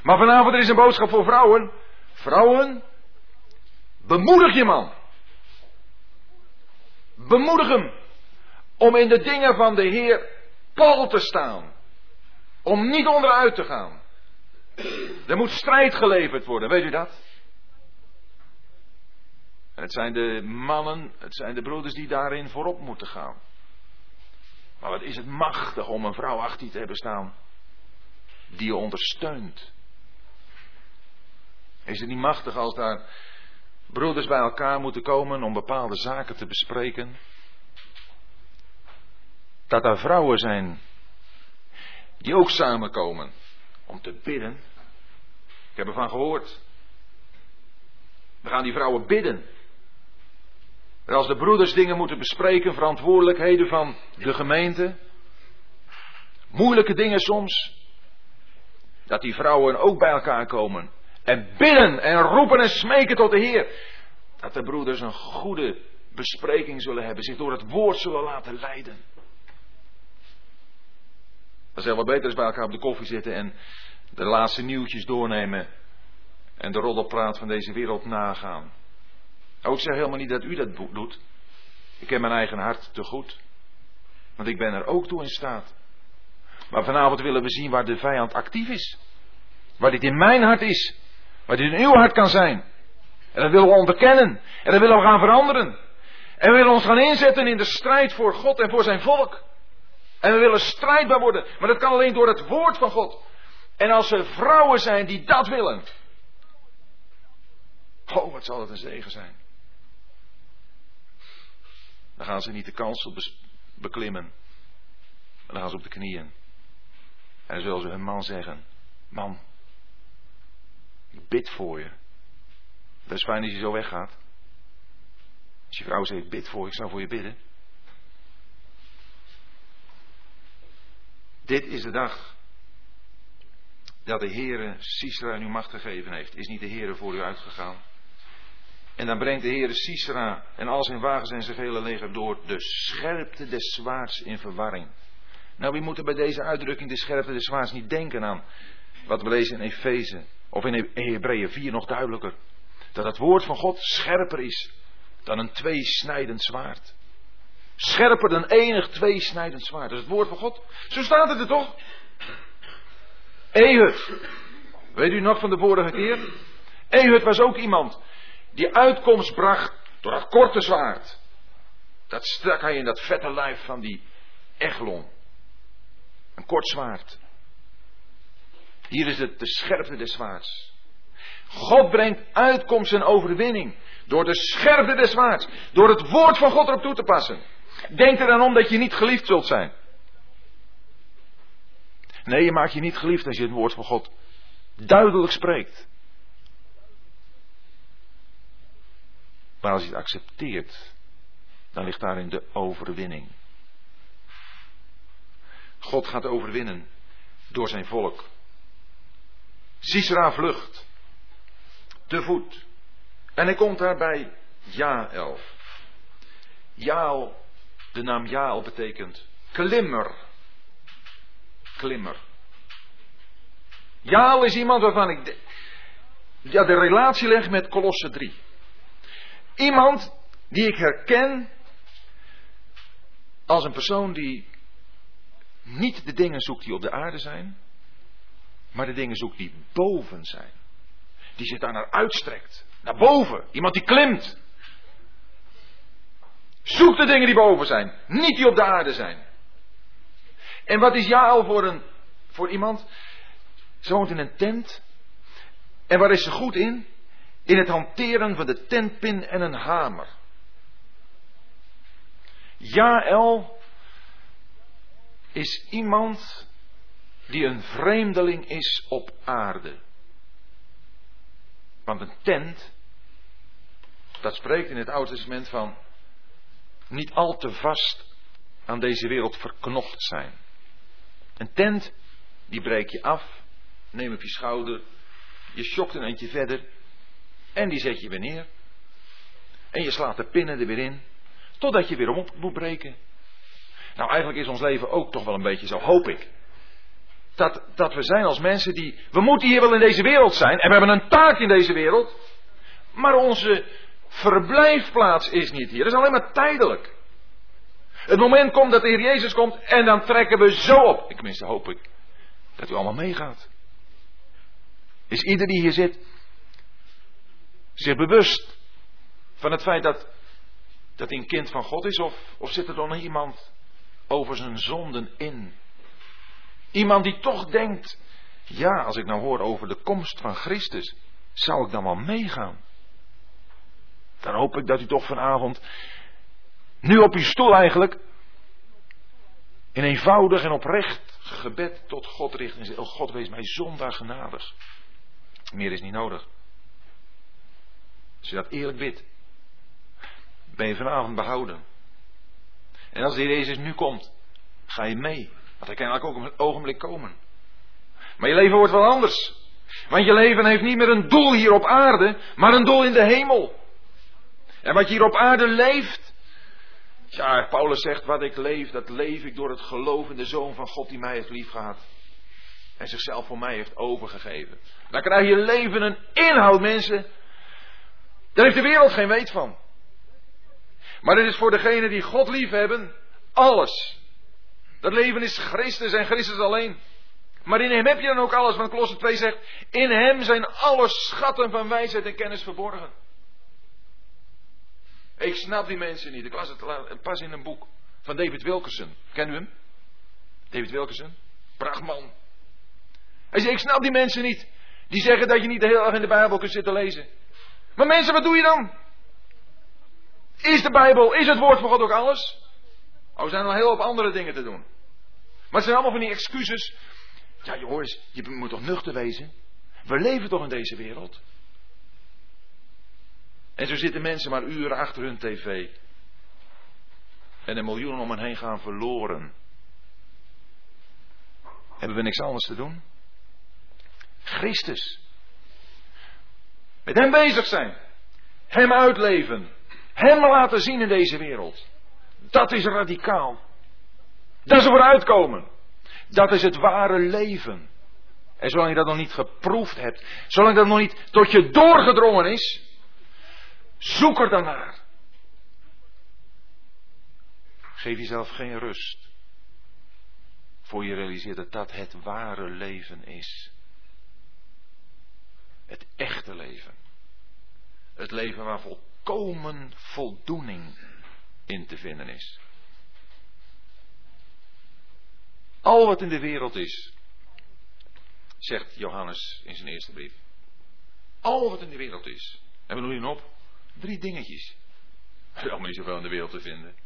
Maar vanavond er is een boodschap voor vrouwen. Vrouwen, bemoedig je man. Bemoedig hem om in de dingen van de Heer pal te staan. Om niet onderuit te gaan. Er moet strijd geleverd worden, weet u dat? En het zijn de mannen, het zijn de broeders die daarin voorop moeten gaan. Maar wat is het machtig om een vrouw achter je te hebben staan die je ondersteunt. Is het niet machtig als daar broeders bij elkaar moeten komen om bepaalde zaken te bespreken? Dat er vrouwen zijn die ook samenkomen om te bidden. Ik heb ervan gehoord. We gaan die vrouwen bidden. En als de broeders dingen moeten bespreken, verantwoordelijkheden van de gemeente, moeilijke dingen soms, dat die vrouwen ook bij elkaar komen en bidden en roepen en smeken tot de Heer. Dat de broeders een goede bespreking zullen hebben, zich door het woord zullen laten leiden. Dat is wel beter is bij elkaar op de koffie zitten en de laatste nieuwtjes doornemen en de roddelpraat van deze wereld nagaan. Nou, ik zeg helemaal niet dat u dat doet. Ik ken mijn eigen hart te goed. Want ik ben er ook toe in staat. Maar vanavond willen we zien waar de vijand actief is. Waar dit in mijn hart is. Waar dit in uw hart kan zijn. En dat willen we onderkennen. En dat willen we gaan veranderen. En we willen ons gaan inzetten in de strijd voor God en voor zijn volk. En we willen strijdbaar worden. Maar dat kan alleen door het woord van God. En als er vrouwen zijn die dat willen. Oh, wat zal het een zegen zijn. Dan gaan ze niet de kansel beklimmen. Dan gaan ze op de knieën. En dan zullen ze hun man zeggen: Man, ik bid voor je. Dat is fijn als je zo weggaat. Als je vrouw zegt: Bid voor je, ik zou voor je bidden. Dit is de dag dat de Heere Sisera in uw macht gegeven heeft. Is niet de Heere voor u uitgegaan? En dan brengt de Heere Sisera en al zijn wagens en zijn hele leger door de scherpte des zwaards in verwarring. Nou, we moeten bij deze uitdrukking de scherpte des zwaards niet denken aan wat we lezen in Efeze of in Hebreeën 4 nog duidelijker. Dat het woord van God scherper is dan een tweesnijdend zwaard. Scherper dan enig tweesnijdend zwaard. Dat is het woord van God. Zo staat het er toch? Ehud. Weet u nog van de vorige keer? Ehud was ook iemand die uitkomst bracht door dat korte zwaard. Dat stak hij in dat vette lijf van die Eglon. Een kort zwaard. Hier is het de scherpte des zwaards. God brengt uitkomst en overwinning. Door de scherpte des zwaards. Door het woord van God erop toe te passen. Denk er dan om dat je niet geliefd zult zijn. Nee, je maakt je niet geliefd als je het woord van God duidelijk spreekt. Maar als je het accepteert, dan ligt daarin de overwinning. God gaat overwinnen door zijn volk. Sisera vlucht. Te voet. En hij komt daar bij Jael. Jael, de naam Jael betekent klimmer. Klimmer. Jael is iemand waarvan ik de, ja, de relatie leg met Kolosse 3. Iemand die ik herken als een persoon die niet de dingen zoekt die op de aarde zijn, maar de dingen zoekt die boven zijn. Die zich daar naar uitstrekt. Naar boven. Iemand die klimt. Zoek de dingen die boven zijn, niet die op de aarde zijn. En wat is Jaal voor, een, voor iemand? Ze woont in een tent. En waar is ze goed in? In het hanteren van de tentpin en een hamer. Jael is iemand die een vreemdeling is op aarde. Want een tent, dat spreekt in het Oude Testament van niet al te vast aan deze wereld verknocht zijn. Een tent, die breek je af, neem op je schouder, je schokt een eentje verder en die zet je weer neer. En je slaat de pinnen er weer in, totdat je weer om moet breken. Nou, eigenlijk is ons leven ook toch wel een beetje zo, hoop ik. Dat, dat we zijn als mensen die. We moeten hier wel in deze wereld zijn. En we hebben een taak in deze wereld. Maar onze verblijfplaats is niet hier. Dat is alleen maar tijdelijk. Het moment komt dat de Heer Jezus komt. En dan trekken we zo op. Ik tenminste hoop ik. Dat u allemaal meegaat. Is ieder die hier zit. Zich bewust. van het feit dat. dat hij een kind van God is? Of, of zit er dan iemand over zijn zonden in? Iemand die toch denkt, ja, als ik nou hoor over de komst van Christus, zou ik dan wel meegaan? Dan hoop ik dat u toch vanavond, nu op uw stoel eigenlijk, in eenvoudig en oprecht gebed tot God richt en zegt, oh God wees mij zondaar genadig. Meer is niet nodig. Als je dat eerlijk bidt, ben je vanavond behouden. En als de Heer Jezus nu komt, ga je mee. Want hij kan eigenlijk ook op een ogenblik komen. Maar je leven wordt wel anders. Want je leven heeft niet meer een doel hier op aarde, maar een doel in de hemel. En wat je hier op aarde leeft. Ja, Paulus zegt: Wat ik leef, dat leef ik door het geloof in de Zoon van God die mij heeft liefgehad. En zichzelf voor mij heeft overgegeven. Dan krijg je leven een inhoud, mensen. Daar heeft de wereld geen weet van. Maar het is voor degenen die God lief hebben, alles. Dat leven is Christus en Christus alleen. Maar in hem heb je dan ook alles, want Colosse 2 zegt, in hem zijn alle schatten van wijsheid en kennis verborgen. Ik snap die mensen niet. Ik las het pas in een boek van David Wilkerson. Ken u hem? David Wilkerson? Prachtman. Hij zei, ik snap die mensen niet. Die zeggen dat je niet de hele dag in de Bijbel kunt zitten lezen. Maar mensen, wat doe je dan? Is de Bijbel, is het woord van God ook alles? Oh, er zijn nog heel veel andere dingen te doen. Maar het zijn allemaal van die excuses. Ja, jongens, je moet toch nuchter wezen? We leven toch in deze wereld? En zo zitten mensen maar uren achter hun tv. En de miljoenen om hen heen gaan verloren. Hebben we niks anders te doen? Christus. Met hem bezig zijn. Hem uitleven. Hem laten zien in deze wereld. Dat is radicaal. Dat is er vooruitkomen. Dat is het ware leven. En zolang je dat nog niet geproefd hebt, zolang dat nog niet tot je doorgedrongen is, zoek er dan naar. Geef jezelf geen rust. Voor je realiseert dat dat het ware leven is. Het echte leven. Het leven waar volkomen voldoening in te vinden is. Al wat in de wereld is, zegt Johannes in zijn eerste brief. Al wat in de wereld is. En we noemen op drie dingetjes. Er is allemaal niet zoveel in de wereld te vinden.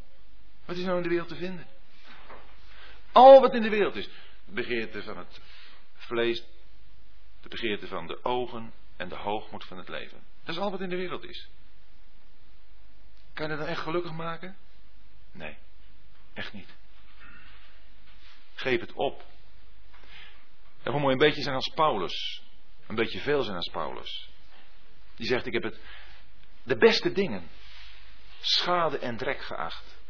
Wat is nou in de wereld te vinden? Al wat in de wereld is. De begeerte van het vlees, begeerte van de ogen en de hoogmoed van het leven. Dat is al wat in de wereld is. Kan je dat dan echt gelukkig maken? Nee, echt niet. Geef het op. Daarvoor moet je een beetje zijn als Paulus. Een beetje veel zijn als Paulus. Die zegt: Ik heb het, de beste dingen, schade en drek geacht.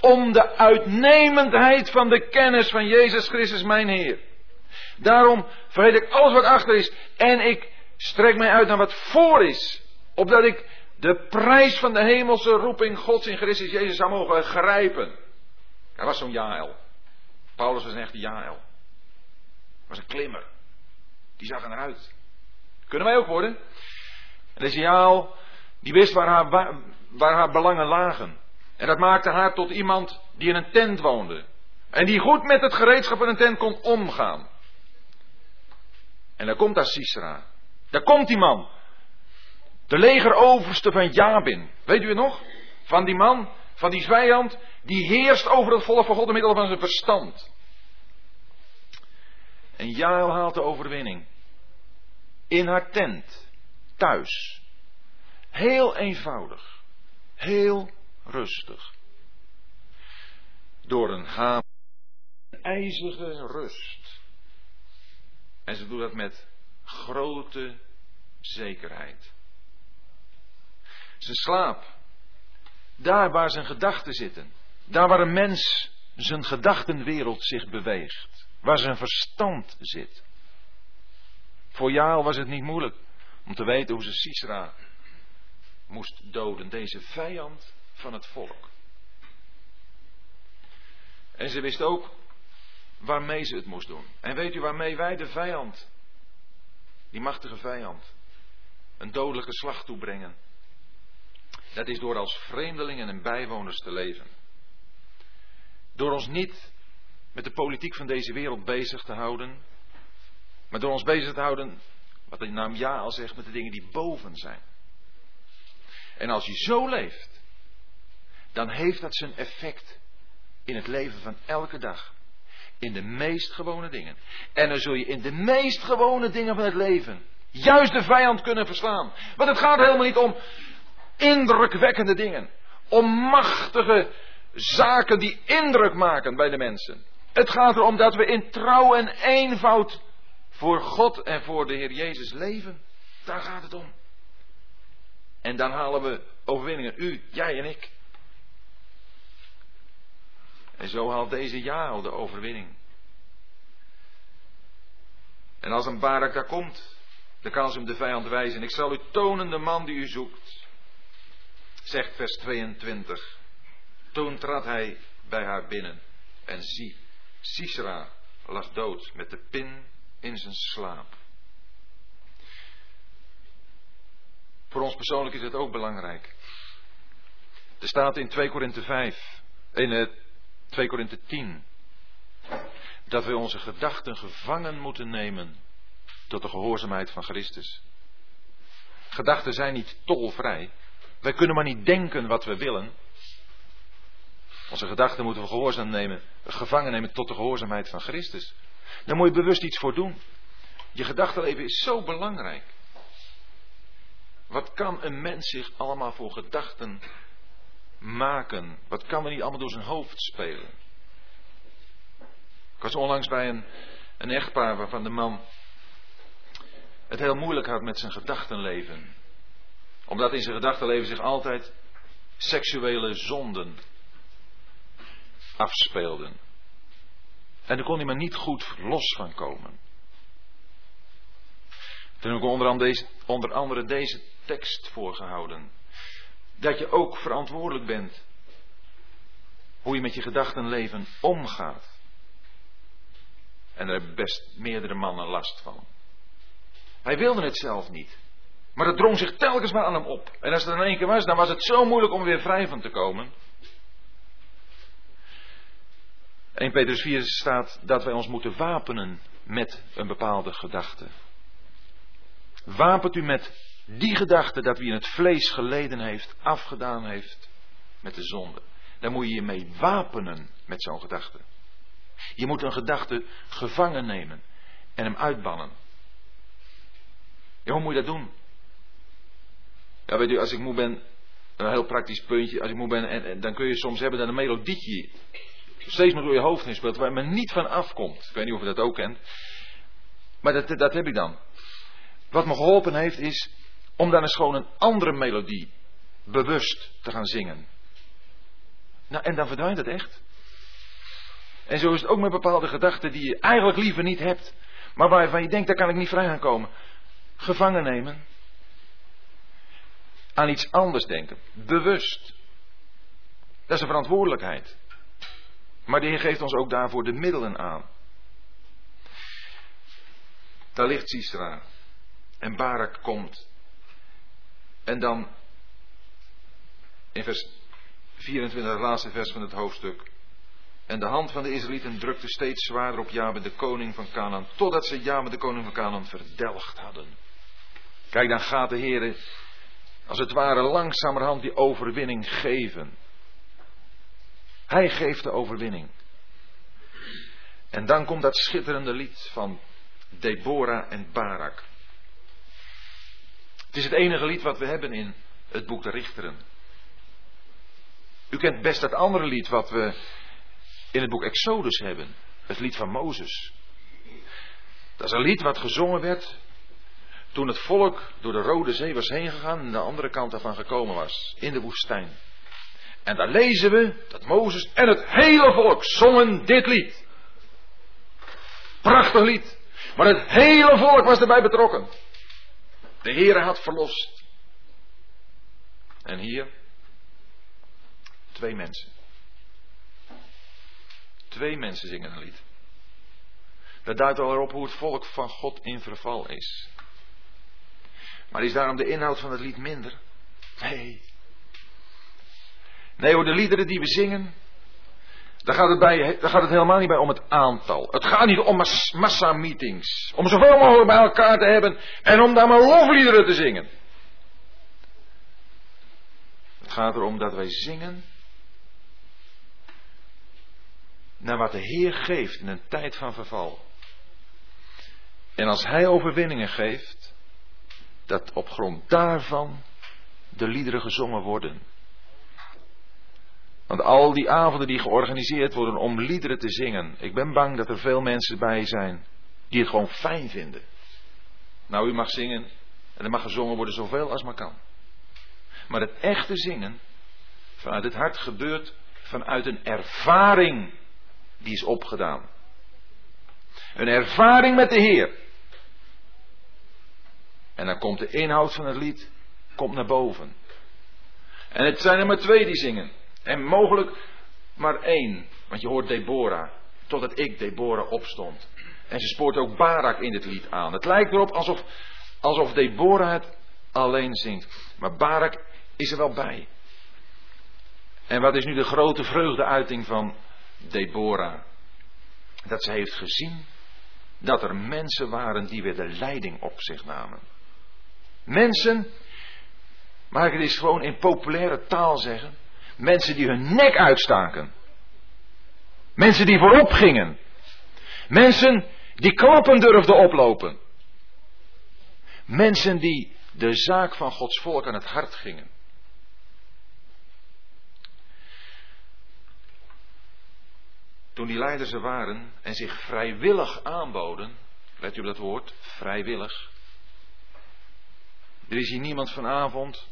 Om de uitnemendheid van de kennis van Jezus Christus, mijn Heer. Daarom vergeet ik alles wat achter is en ik strek mij uit naar wat voor is. Opdat ik de prijs van de hemelse roeping Gods in Christus Jezus zou mogen grijpen. Hij was zo'n Jael. Paulus was een echte Jael. Was een klimmer. Die zag eruit. Kunnen wij ook worden? En deze Jael, die wist waar haar, waar haar belangen lagen. En dat maakte haar tot iemand die in een tent woonde. En die goed met het gereedschap in een tent kon omgaan. En dan komt daar Sisera. Daar komt die man. De legeroverste van Jabin. Weet u het nog? Van die man, van die vijand, die heerst over het volk van God door middel van zijn verstand. En Jael haalt de overwinning. In haar tent, thuis. Heel eenvoudig. Heel rustig. Door een haam. ijzige rust. En ze doet dat met grote zekerheid. Ze slaap. Daar waar zijn gedachten zitten. Daar waar een mens zijn gedachtenwereld zich beweegt. Waar zijn verstand zit. Voor Jaal was het niet moeilijk om te weten hoe ze Sisra moest doden. Deze vijand van het volk. En ze wist ook waarmee ze het moest doen. En weet u waarmee wij de vijand, die machtige vijand, een dodelijke slag toebrengen? Dat is door als vreemdelingen en bijwoners te leven. Door ons niet met de politiek van deze wereld bezig te houden, maar door ons bezig te houden, wat de naam Ja al zegt, met de dingen die boven zijn. En als je zo leeft, dan heeft dat zijn effect in het leven van elke dag. In de meest gewone dingen. En dan zul je in de meest gewone dingen van het leven juist de vijand kunnen verslaan. Want het gaat helemaal niet om indrukwekkende dingen. Om machtige zaken die indruk maken bij de mensen. Het gaat erom dat we in trouw en eenvoud voor God en voor de Heer Jezus leven. Daar gaat het om. En dan halen we overwinningen. U, jij en ik. En zo haalt deze Jaal de overwinning. En als een Barak daar komt, dan kan ze hem de vijand wijzen. Ik zal u tonen de man die u zoekt. Zegt vers 22. Toen trad hij bij haar binnen. En zie, Sisera lag dood met de pin in zijn slaap. Voor ons persoonlijk is het ook belangrijk. Er staat in 2 Korinthe 5, in 2 Korinthe 10, dat we onze gedachten gevangen moeten nemen tot de gehoorzaamheid van Christus. Gedachten zijn niet tolvrij. Wij kunnen maar niet denken wat we willen. Onze gedachten moeten we gehoorzaam nemen, gevangen nemen tot de gehoorzaamheid van Christus. Daar moet je bewust iets voor doen. Je gedachtenleven is zo belangrijk. Wat kan een mens zich allemaal voor gedachten maken? Wat kan er niet allemaal door zijn hoofd spelen? Ik was onlangs bij een, een echtpaar waarvan de man het heel moeilijk had met zijn gedachtenleven. Omdat in zijn gedachtenleven zich altijd seksuele zonden afspeelden. En daar kon hij maar niet goed los van komen. Toen heb ik onder andere, deze, onder andere deze tekst voorgehouden. Dat je ook verantwoordelijk bent hoe je met je gedachtenleven omgaat. En daar hebben best meerdere mannen last van. Hij wilde het zelf niet. Maar het drong zich telkens maar aan hem op. En als het in één keer was, dan was het zo moeilijk om er weer vrij van te komen. 1 Petrus 4 staat dat wij ons moeten wapenen met een bepaalde gedachte. Wapent u met die gedachte dat wie in het vlees geleden heeft, afgedaan heeft met de zonde. Daar moet je je mee wapenen met zo'n gedachte. Je moet een gedachte gevangen nemen en hem uitbannen. Ja, hoe moet je dat doen? Ja, weet u, als ik moe ben, een heel praktisch puntje, als ik moe ben, en, dan kun je soms hebben dat een melodietje steeds maar door je hoofd heen speelt, waar men niet van afkomt. Ik weet niet of je dat ook kent. Maar dat, dat heb ik dan. Wat me geholpen heeft is om dan eens gewoon een andere melodie bewust te gaan zingen. Nou, en dan verdwijnt het echt. En zo is het ook met bepaalde gedachten die je eigenlijk liever niet hebt, maar waarvan je denkt, daar kan ik niet vrij aan komen. Gevangen nemen. Aan iets anders denken. Bewust. Dat is een verantwoordelijkheid. Maar de Heer geeft ons ook daarvoor de middelen aan. Daar ligt Sisra. En Barak komt. En dan in vers 24, het laatste vers van het hoofdstuk. En de hand van de Israëlieten drukte steeds zwaarder op Jabe de koning van Canaan, totdat ze Jabe de koning van Canaan verdelgd hadden. Kijk, dan gaat de Heer als het ware langzamerhand die overwinning geven. Hij geeft de overwinning. En dan komt dat schitterende lied van Deborah en Barak. Het is het enige lied wat we hebben in het boek de Richteren. U kent best dat andere lied wat we in het boek Exodus hebben. Het lied van Mozes. Dat is een lied wat gezongen werd toen het volk door de Rode Zee was heen gegaan en de andere kant daarvan gekomen was. In de woestijn. En daar lezen we dat Mozes en het hele volk zongen dit lied. Prachtig lied. Maar het hele volk was erbij betrokken. De Heere had verlost. En hier twee mensen. Twee mensen zingen een lied. Dat duidt al erop hoe het volk van God in verval is. Maar is daarom de inhoud van het lied minder? Nee. Nee hoor, de liederen die we zingen, daar gaat, het bij, daar gaat het helemaal niet bij om het aantal. Het gaat niet om massa-meetings. Om zoveel mogelijk bij elkaar te hebben en om daar maar lofliederen te zingen. Het gaat erom dat wij zingen naar wat de Heer geeft in een tijd van verval. En als Hij overwinningen geeft, dat op grond daarvan de liederen gezongen worden. Want al die avonden die georganiseerd worden om liederen te zingen, ik ben bang dat er veel mensen bij zijn die het gewoon fijn vinden. Nou, u mag zingen en er mag gezongen worden zoveel als maar kan. Maar het echte zingen vanuit het hart gebeurt vanuit een ervaring die is opgedaan. Een ervaring met de Heer. En dan komt de inhoud van het lied komt naar boven. En het zijn er maar twee die zingen. En mogelijk maar één. Want je hoort Deborah. Totdat ik, Deborah, opstond. En ze spoort ook Barak in dit lied aan. Het lijkt erop alsof, alsof Deborah het alleen zingt. Maar Barak is er wel bij. En wat is nu de grote vreugdeuiting van Deborah? dat ze heeft gezien dat er mensen waren die weer de leiding op zich namen. Mensen, mag ik het eens gewoon in populaire taal zeggen, mensen die hun nek uitstaken. Mensen die voorop gingen. Mensen die klappen durfden oplopen. Mensen die de zaak van Gods volk aan het hart gingen. Toen die leiders er waren en zich vrijwillig aanboden, let u op dat woord, vrijwillig. Er is hier niemand vanavond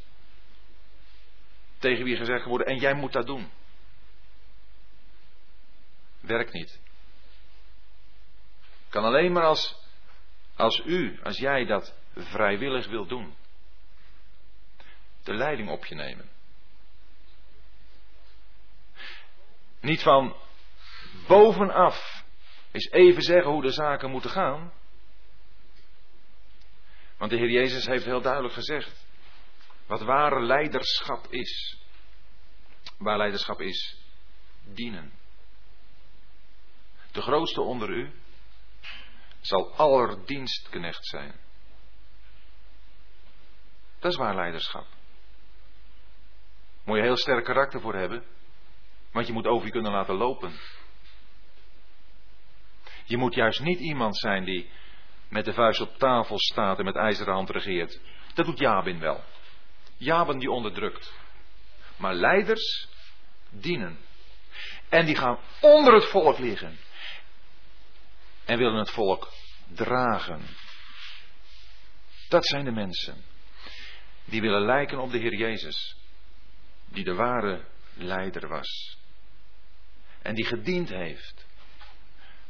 tegen wie gezegd wordt, en jij moet dat doen. Werkt niet. Kan alleen maar als, als u, als jij dat vrijwillig wil doen. De leiding op je nemen. Niet van bovenaf eens even zeggen hoe de zaken moeten gaan. Want de Heer Jezus heeft heel duidelijk gezegd wat ware leiderschap is. Waar leiderschap is, dienen. De grootste onder u zal allerdienstknecht zijn. Dat is waar leiderschap. Moet je heel sterk karakter voor hebben, want je moet over je kunnen laten lopen. Je moet juist niet iemand zijn die met de vuist op tafel staat en met ijzeren hand regeert. Dat doet Jabin wel. Jabin die onderdrukt. Maar leiders dienen. En die gaan onder het volk liggen. En willen het volk dragen. Dat zijn de mensen. Die willen lijken op de Heer Jezus. Die de ware leider was. En die gediend heeft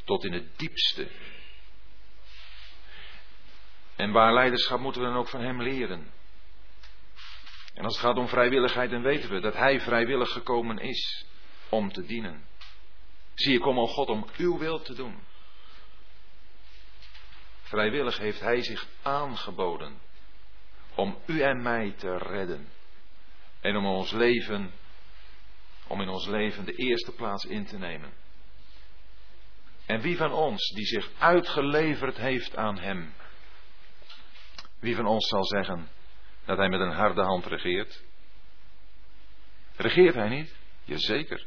tot in het diepste. En waar leiderschap moeten we dan ook van hem leren. En als het gaat om vrijwilligheid, dan weten we dat hij vrijwillig gekomen is om te dienen. Zie ik kom, o God, om uw wil te doen. Vrijwillig heeft hij zich aangeboden om u en mij te redden. En om ons leven, om in ons leven de eerste plaats in te nemen. En wie van ons die zich uitgeleverd heeft aan Hem, wie van ons zal zeggen dat Hij met een harde hand regeert? Regeert Hij niet? Jazeker.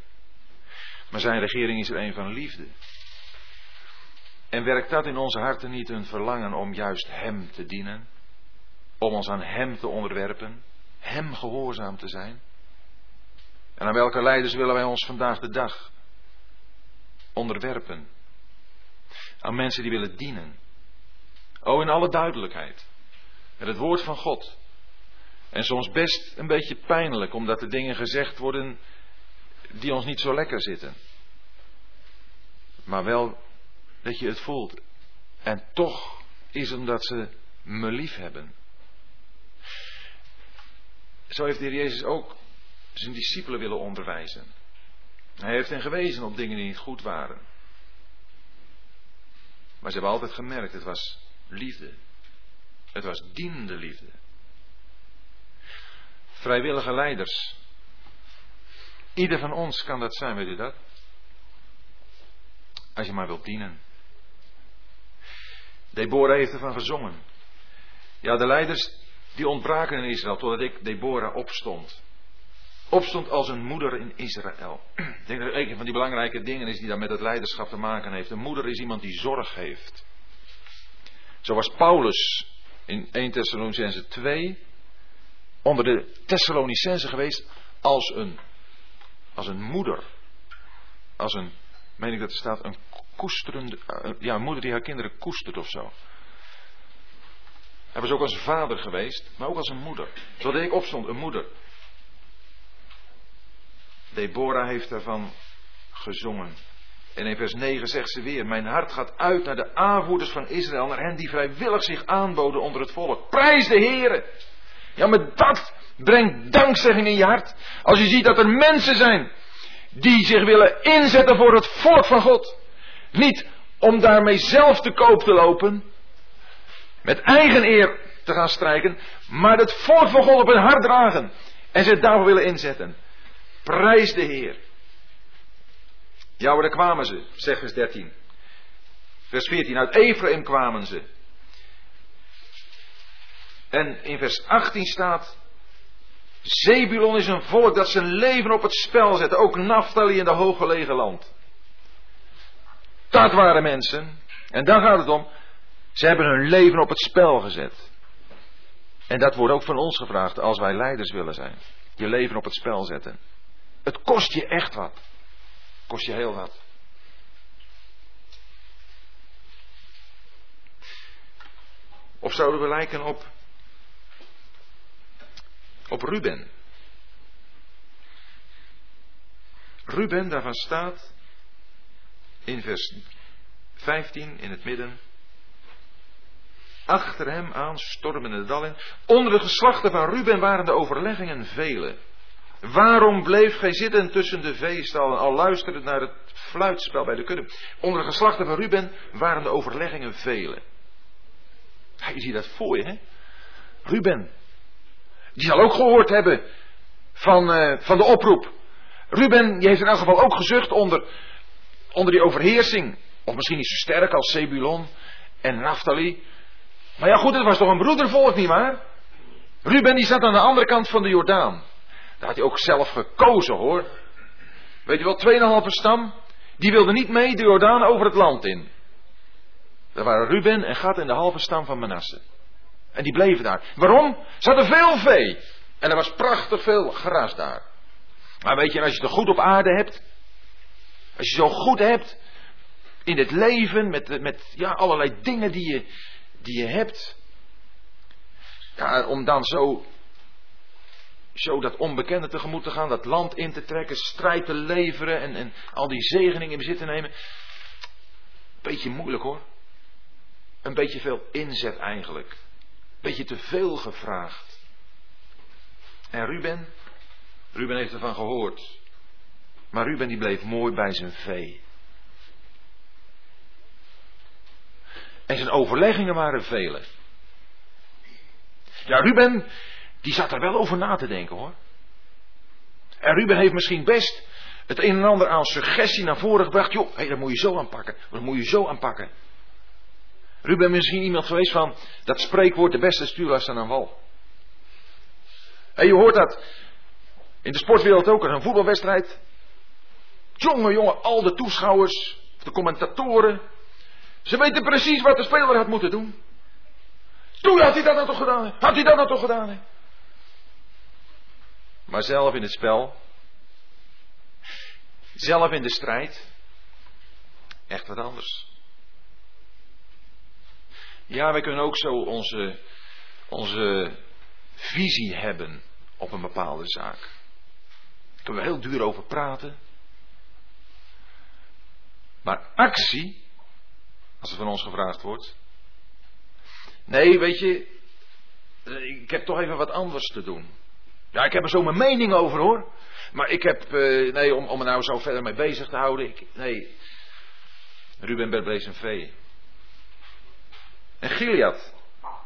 Maar zijn regering is er een van liefde. En werkt dat in onze harten niet een verlangen om juist Hem te dienen? Om ons aan Hem te onderwerpen? Hem gehoorzaam te zijn? En aan welke leiders willen wij ons vandaag de dag onderwerpen? aan mensen die willen dienen. Oh, in alle duidelijkheid. Met het woord van God. En soms best een beetje pijnlijk, omdat er dingen gezegd worden die ons niet zo lekker zitten. Maar wel dat je het voelt. En toch is het omdat ze me lief hebben. Zo heeft de Heer Jezus ook zijn discipelen willen onderwijzen. Hij heeft hen gewezen op dingen die niet goed waren. Maar ze hebben altijd gemerkt, het was liefde. Het was dienende liefde. Vrijwillige leiders. Ieder van ons kan dat zijn, weet u dat? Als je maar wilt dienen. Deborah heeft ervan gezongen. Ja, de leiders die ontbraken in Israël totdat ik Deborah opstond opstond als een moeder in Israël. Ik denk dat een van die belangrijke dingen is die daar met het leiderschap te maken heeft. Een moeder is iemand die zorg heeft. Zo was Paulus in 1 Thessalonicense 2 onder de Thessalonicense geweest als een, als een moeder. Als een, meen ik dat er staat, een koesterende, eh, ja, een moeder die haar kinderen koestert of zo. Hij was ook als vader geweest, maar ook als een moeder. Zodat ik opstond, een moeder. Deborah heeft daarvan gezongen. En in vers 9 zegt ze weer: Mijn hart gaat uit naar de aanvoerders van Israël, naar hen die vrijwillig zich aanboden onder het volk. Prijs de Heere! Ja, maar dat brengt dankzegging in je hart. Als je ziet dat er mensen zijn die zich willen inzetten voor het volk van God. Niet om daarmee zelf te koop te lopen, met eigen eer te gaan strijken, maar het volk van God op hun hart dragen en zich daarvoor willen inzetten. Prijs de Heer. Ja, maar daar kwamen ze, zegt vers 13. Vers 14, uit Ephraim kwamen ze. En in vers 18 staat, Zebulon is een volk dat zijn leven op het spel zet, ook Naphtali in de hooggelegen land. Dat waren mensen, en daar gaat het om, ze hebben hun leven op het spel gezet. En dat wordt ook van ons gevraagd als wij leiders willen zijn. Je leven op het spel zetten. Het kost je echt wat. Kost je heel wat. Of zouden we lijken op, op Ruben? Ruben, daarvan staat in vers 15 in het midden. Achter hem aan stormen de dal in. Onder de geslachten van Ruben waren de overleggingen vele. Waarom bleef gij zitten tussen de veestallen, al luisterde naar het fluitspel bij de kudde? Onder de geslachten van Ruben waren de overleggingen vele. Je ziet dat voor je, hè? Ruben. Die zal ook gehoord hebben van, uh, van de oproep. Ruben, die heeft in elk geval ook gezucht onder, onder die overheersing. Of misschien niet zo sterk als Zebulon en Naphtali. Maar ja goed, het was toch een broedervolk, nietwaar? Ruben die zat aan de andere kant van de Jordaan. Daar had hij ook zelf gekozen hoor. Weet je wel, 2,5 stam. Die wilde niet mee de Jordaan over het land in. Dat waren Ruben en Gad en de halve stam van Manasse. En die bleven daar. Waarom? Ze hadden veel vee. En er was prachtig veel gras daar. Maar weet je, als je het goed op aarde hebt. Als je zo goed hebt. In het leven. Met, met ja, allerlei dingen die je, die je hebt. Om dan zo, zo dat onbekende tegemoet te gaan, dat land in te trekken, strijd te leveren en, en al die zegeningen in bezit te nemen. Beetje moeilijk hoor. Een beetje veel inzet eigenlijk. Beetje te veel gevraagd. En Ruben? Ruben heeft ervan gehoord. Maar Ruben die bleef mooi bij zijn vee. En zijn overleggingen waren vele. Ja, Ruben, die zat er wel over na te denken hoor. En Ruben heeft misschien best het een en ander aan suggestie naar voren gebracht. Joh, hey, dat moet je zo aanpakken. Dat moet je zo aanpakken. Is misschien iemand geweest van dat spreekwoord de beste stuurlast aan een wal. En je hoort dat in de sportwereld ook, een voetbalwedstrijd. Jongen, jongen, al de toeschouwers, de commentatoren, ze weten precies wat de speler had moeten doen. Toen had hij dat nou toch gedaan. Had hij dat nou toch gedaan. Maar zelf in het spel. Zelf in de strijd. Echt wat anders. Ja, wij kunnen ook zo onze, onze visie hebben op een bepaalde zaak. Daar kunnen we heel duur over praten. Maar actie als er van ons gevraagd wordt. Nee, weet je, ik heb toch even wat anders te doen. Ja, ik heb er zo mijn mening over hoor. Maar ik heb, uh, nee, om, om me nou zo verder mee bezig te houden. Ik, nee. Ruben bleef een vee. En Gilead.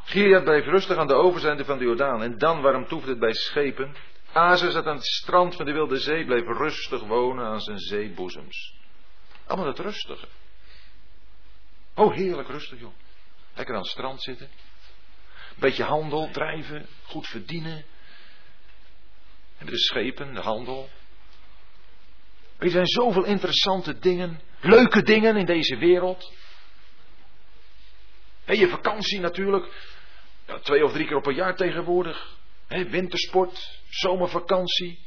Gilead bleef rustig aan de overzijde van de Jordaan. En dan, waarom toefde het bij schepen? Azer zat aan het strand van de Wilde Zee, bleef rustig wonen aan zijn zeeboezems. Allemaal het rustige. Oh, heerlijk rustig, joh. Lekker aan het strand zitten. Beetje handel, drijven, goed verdienen. Hebben de schepen, de handel. Er zijn zoveel interessante dingen, leuke dingen in deze wereld. Je vakantie natuurlijk. Ja, twee of drie keer op een jaar tegenwoordig. He, wintersport, zomervakantie.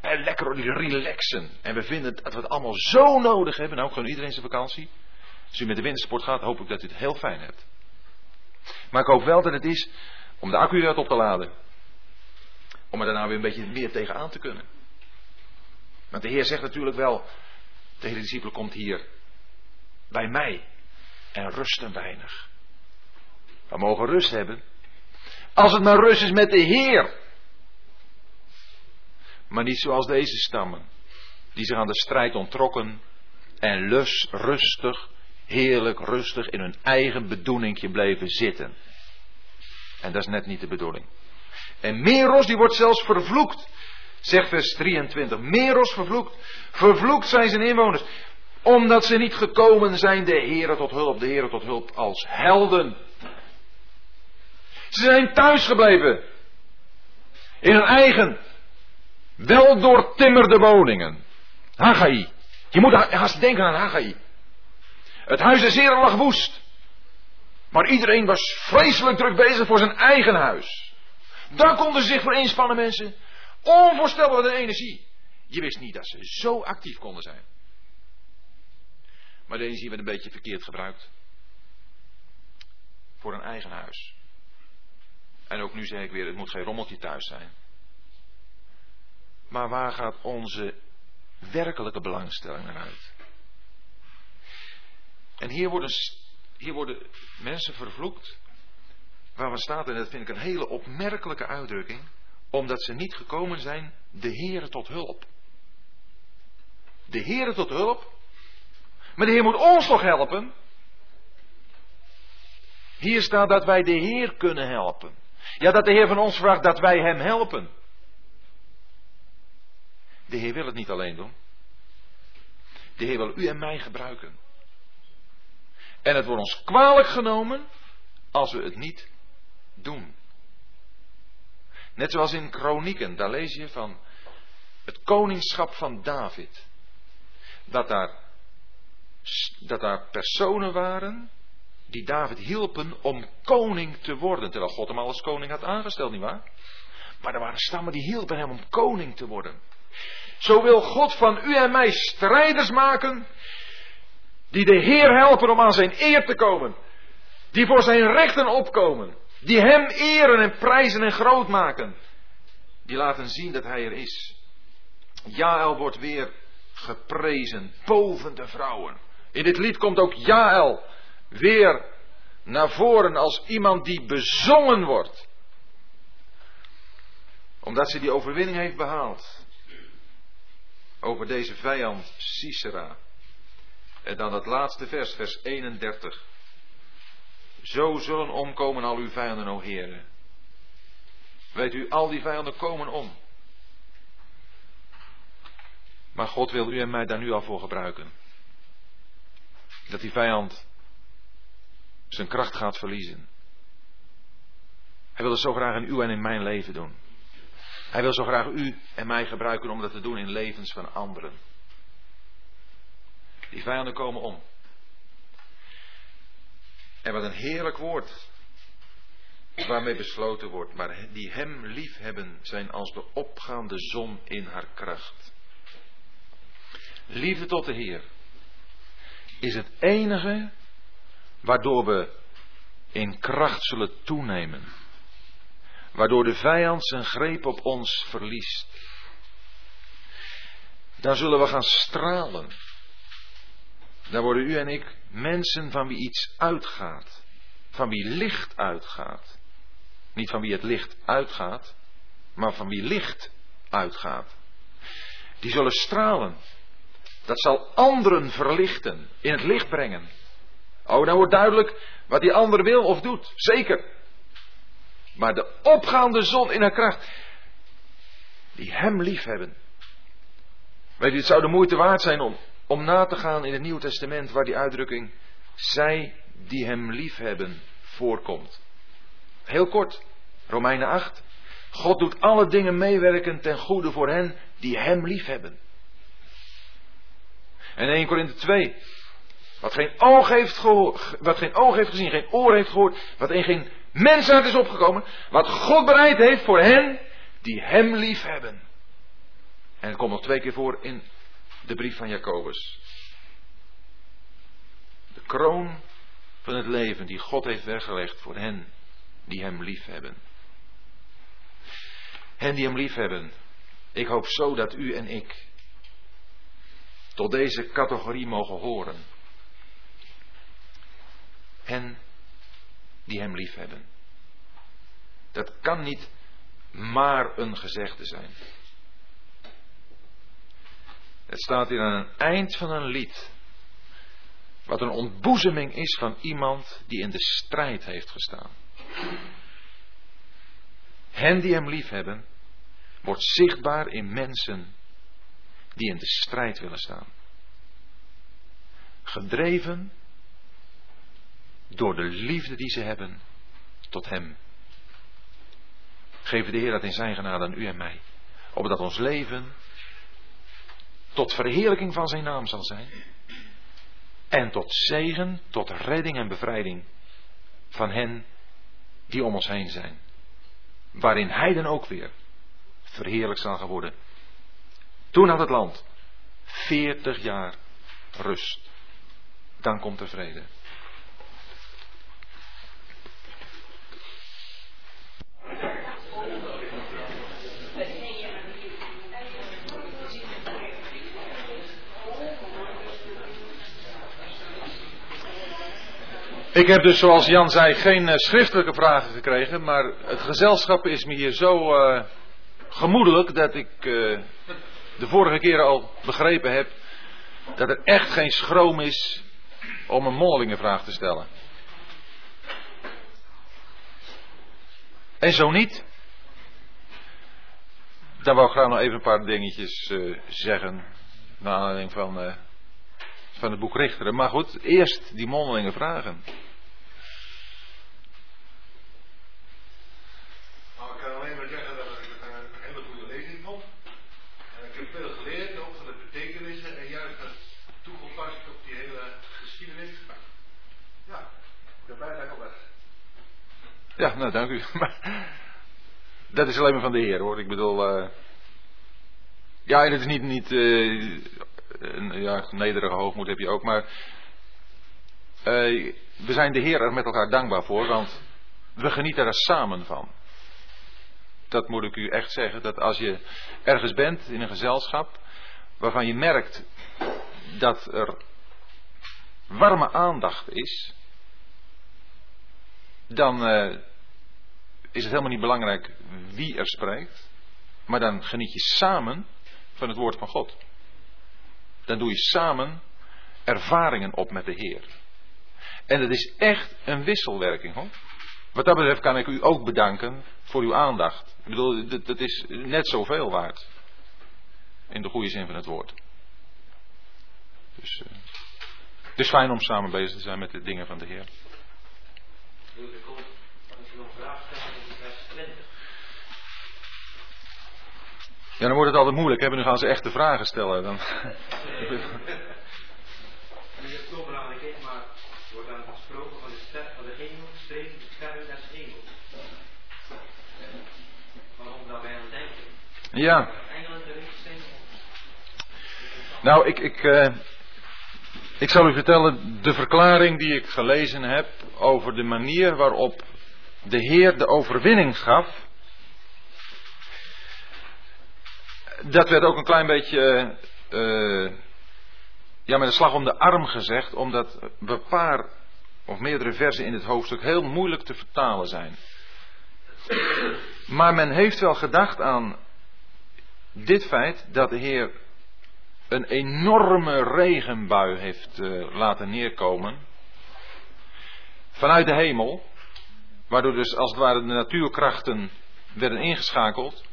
En lekker relaxen. En we vinden dat we het allemaal zo nodig hebben. Nou, gewoon iedereen zijn vakantie. Als u met de wintersport gaat, hoop ik dat u het heel fijn hebt. Maar ik hoop wel dat het is om de accu eruit op te laden. Om er daarna weer een beetje meer tegenaan te kunnen. Want de Heer zegt natuurlijk wel tegen de discipelen, komt hier bij mij en rust een weinig. We mogen rust hebben. Als het maar rust is met de Heer. Maar niet zoals deze stammen. Die zich aan de strijd ontrokken en lus, rustig heerlijk rustig in hun eigen bedoelingje bleven zitten. En dat is net niet de bedoeling. En Meros die wordt zelfs vervloekt. Zegt vers 23. Meros vervloekt. Vervloekt zijn zijn inwoners. Omdat ze niet gekomen zijn de Heere tot hulp, de Heere tot hulp als helden. Ze zijn thuisgebleven. In hun eigen, wel doortimmerde woningen. Haggai. Je moet haast denken aan Haggai. Het huis des Heren lag woest. Maar iedereen was vreselijk druk bezig voor zijn eigen huis. Daar konden ze zich voor inspannen, mensen. Onvoorstelbaar de energie. Je wist niet dat ze zo actief konden zijn. Maar de energie werd een beetje verkeerd gebruikt. Voor een eigen huis. En ook nu zeg ik weer, het moet geen rommeltje thuis zijn. Maar waar gaat onze werkelijke belangstelling naar uit? En hier worden, hier worden mensen vervloekt. Waar we staat, en dat vind ik een hele opmerkelijke uitdrukking. Omdat ze niet gekomen zijn, de Heere tot hulp. De Heere tot hulp. Maar de Heer moet ons toch helpen? Hier staat dat wij de Heer kunnen helpen. Ja, dat de Heer van ons vraagt dat wij Hem helpen. De Heer wil het niet alleen doen. De Heer wil u en mij gebruiken. En het wordt ons kwalijk genomen als we het niet doen. Net zoals in Kronieken, daar lees je van het koningschap van David. Dat daar, dat daar personen waren die David hielpen om koning te worden. Terwijl God hem al als koning had aangesteld, nietwaar? Maar er waren stammen die hielpen hem om koning te worden. Zo wil God van u en mij strijders maken. Die de Heer helpen om aan zijn eer te komen. Die voor zijn rechten opkomen. Die hem eren en prijzen en groot maken. Die laten zien dat hij er is. Jaël wordt weer geprezen boven de vrouwen. In dit lied komt ook Jaël weer naar voren als iemand die bezongen wordt. Omdat ze die overwinning heeft behaald. Over deze vijand Sisera. En dan het laatste vers, vers 31. Zo zullen omkomen al uw vijanden, o heren. Weet u, al die vijanden komen om. Maar God wil u en mij daar nu al voor gebruiken. Dat die vijand zijn kracht gaat verliezen. Hij wil het zo graag in uw en in mijn leven doen. Hij wil zo graag u en mij gebruiken om dat te doen in levens van anderen. Die vijanden komen om. En wat een heerlijk woord waarmee besloten wordt. Maar die hem lief hebben zijn als de opgaande zon in haar kracht. Liefde tot de Heer is het enige waardoor we in kracht zullen toenemen. Waardoor de vijand zijn greep op ons verliest. Dan zullen we gaan stralen. Dan worden u en ik mensen van wie iets uitgaat. Van wie licht uitgaat. Niet van wie het licht uitgaat, maar van wie licht uitgaat. Die zullen stralen. Dat zal anderen verlichten, in het licht brengen. Oh, dan wordt duidelijk wat die ander wil of doet. Zeker. Maar de opgaande zon in haar kracht, die hem lief hebben. Weet u, het zou de moeite waard zijn om, om na te gaan in het Nieuwe Testament waar die uitdrukking zij die hem lief hebben voorkomt. Heel kort, Romeinen 8. God doet alle dingen meewerken ten goede voor hen die hem lief hebben. En 1 Korinthe 2. Wat geen oog heeft wat geen oog heeft gezien, geen oor heeft gehoord, wat in geen mensheid is opgekomen, wat God bereid heeft voor hen die hem lief hebben. En het komt nog twee keer voor in de brief van Jacobus. De kroon van het leven die God heeft weggelegd voor hen die hem lief hebben. Hen die hem lief hebben. Ik hoop zo dat u en ik tot deze categorie mogen horen. Hen die hem lief hebben. Dat kan niet maar een gezegde zijn. Het staat hier aan het eind van een lied. Wat een ontboezeming is van iemand die in de strijd heeft gestaan. Hen die hem lief hebben, wordt zichtbaar in mensen die in de strijd willen staan. Gedreven door de liefde die ze hebben tot Hem. Geven de Heer dat in zijn genade aan u en mij. Opdat ons leven tot verheerlijking van zijn naam zal zijn. En tot zegen, tot redding en bevrijding van hen die om ons heen zijn. Waarin hij dan ook weer verheerlijk zal worden. Toen had het land 40 jaar rust. Dan komt de vrede. Ik heb dus, zoals Jan zei, geen uh, schriftelijke vragen gekregen, maar het gezelschap is me hier zo uh, gemoedelijk dat ik uh, de vorige keren al begrepen heb dat er echt geen schroom is om een mondelingenvraag te stellen. En zo niet, dan wou ik graag nog even een paar dingetjes zeggen, naar aanleiding van van het boek Richteren. Maar goed, eerst die mondelinge vragen.
Nou, ik kan alleen maar zeggen dat ik het een hele goede lezing vond. En ik heb veel geleerd, ook van de betekenissen en juist dat toegepast op die hele geschiedenis. Ja, ben blij dat ik al was.
Ja, nou dank u. (laughs) Maar dat is alleen maar van de Heer hoor. Ik bedoel. Uh... Ja, en het is niet, niet uh, een nederige hoogmoed heb je ook, maar uh, we zijn de Heer er met elkaar dankbaar voor, want we genieten er samen van. Dat moet ik u echt zeggen, dat als je ergens bent in een gezelschap waarvan je merkt dat er warme aandacht is, dan uh, is het helemaal niet belangrijk wie er spreekt, maar dan geniet je samen van het woord van God. Dan doe je samen ervaringen op met de Heer. En het is echt een wisselwerking hoor. Wat dat betreft kan ik u ook bedanken voor uw aandacht. Ik bedoel, dat is net zoveel waard. In de goede zin van het woord. Dus uh, het is fijn om samen bezig te zijn met de dingen van de Heer. Ja, dan wordt het altijd moeilijk. Hè? Nu gaan ze echte vragen stellen. Dan... (laughs) Ja. Nou, ik, ik, uh, ik zal u vertellen de verklaring die ik gelezen heb over de manier waarop de Heer de overwinning gaf dat werd ook een klein beetje uh, ja, met een slag om de arm gezegd, omdat een paar of meerdere versen in het hoofdstuk heel moeilijk te vertalen zijn. Maar men heeft wel gedacht aan dit feit dat de Heer een enorme regenbui heeft uh, laten neerkomen vanuit de hemel, waardoor dus als het ware de natuurkrachten werden ingeschakeld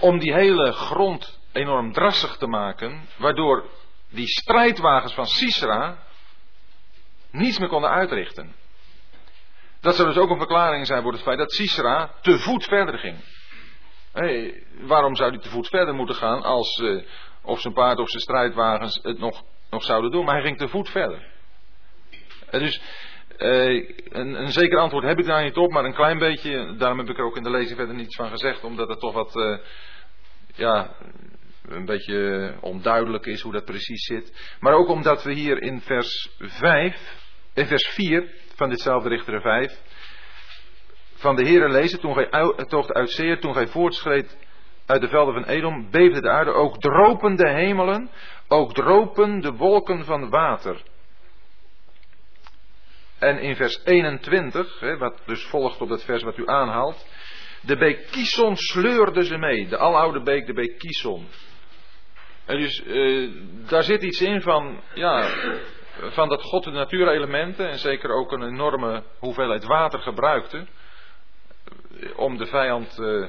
om die hele grond enorm drassig te maken, waardoor die strijdwagens van Sisera niets meer konden uitrichten. Dat zou dus ook een verklaring zijn voor het feit dat Sisera te voet verder ging. Hey, waarom zou hij te voet verder moeten gaan als uh, of zijn paard of zijn strijdwagens het nog, nog zouden doen? Maar hij ging te voet verder. Dus uh, een, een zeker antwoord heb ik daar niet op, maar een klein beetje, daarom heb ik er ook in de lezing verder niets van gezegd, omdat het toch wat, uh, ja, een beetje onduidelijk is hoe dat precies zit. Maar ook omdat we hier in vers 5, in vers 4 van ditzelfde Richteren 5, van de Heeren lezen, toen gij tocht uit Zeer, toen gij voortschreed uit de velden van Edom, beefde de aarde, ook dropen de hemelen, ook dropen de wolken van water. En in vers 21, wat dus volgt op dat vers wat u aanhaalt, de beek Kison sleurde ze mee. De aloude beek, de beek Kison. En dus uh, daar zit iets in van, ja, van dat God de natuurelementen en zeker ook een enorme hoeveelheid water gebruikte om de vijand uh,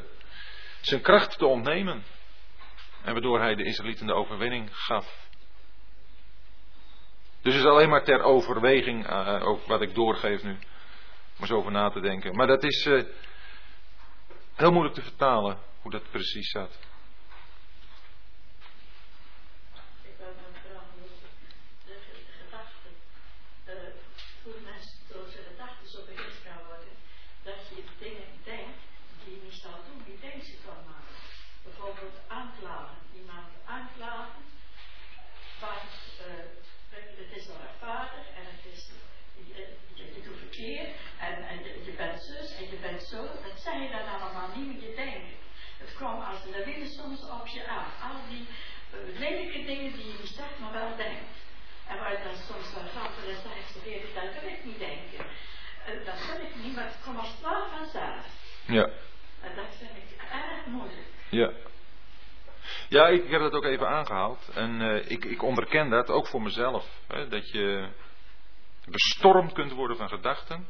zijn kracht te ontnemen. En waardoor hij de Israëlieten de overwinning gaf. Dus het is alleen maar ter overweging, uh, ook wat ik doorgeef nu. Om eens over na te denken. Maar dat is uh, heel moeilijk te vertalen, hoe dat precies zat.
kwam als de lawine soms op je aan. Al die uh, lelijke dingen die je niet zegt, maar wel denkt. En waar je dan soms van gaat, dan zegt ze weer, dat wil ik niet denken. Uh, dat wil ik niet, maar het komt als ware vanzelf.
Ja.
En dat vind ik erg moeilijk.
Ja. Ja, ik, ik heb dat ook even aangehaald. En uh, ik, ik onderken dat ook voor mezelf. Hè, dat je bestormd kunt worden van gedachten.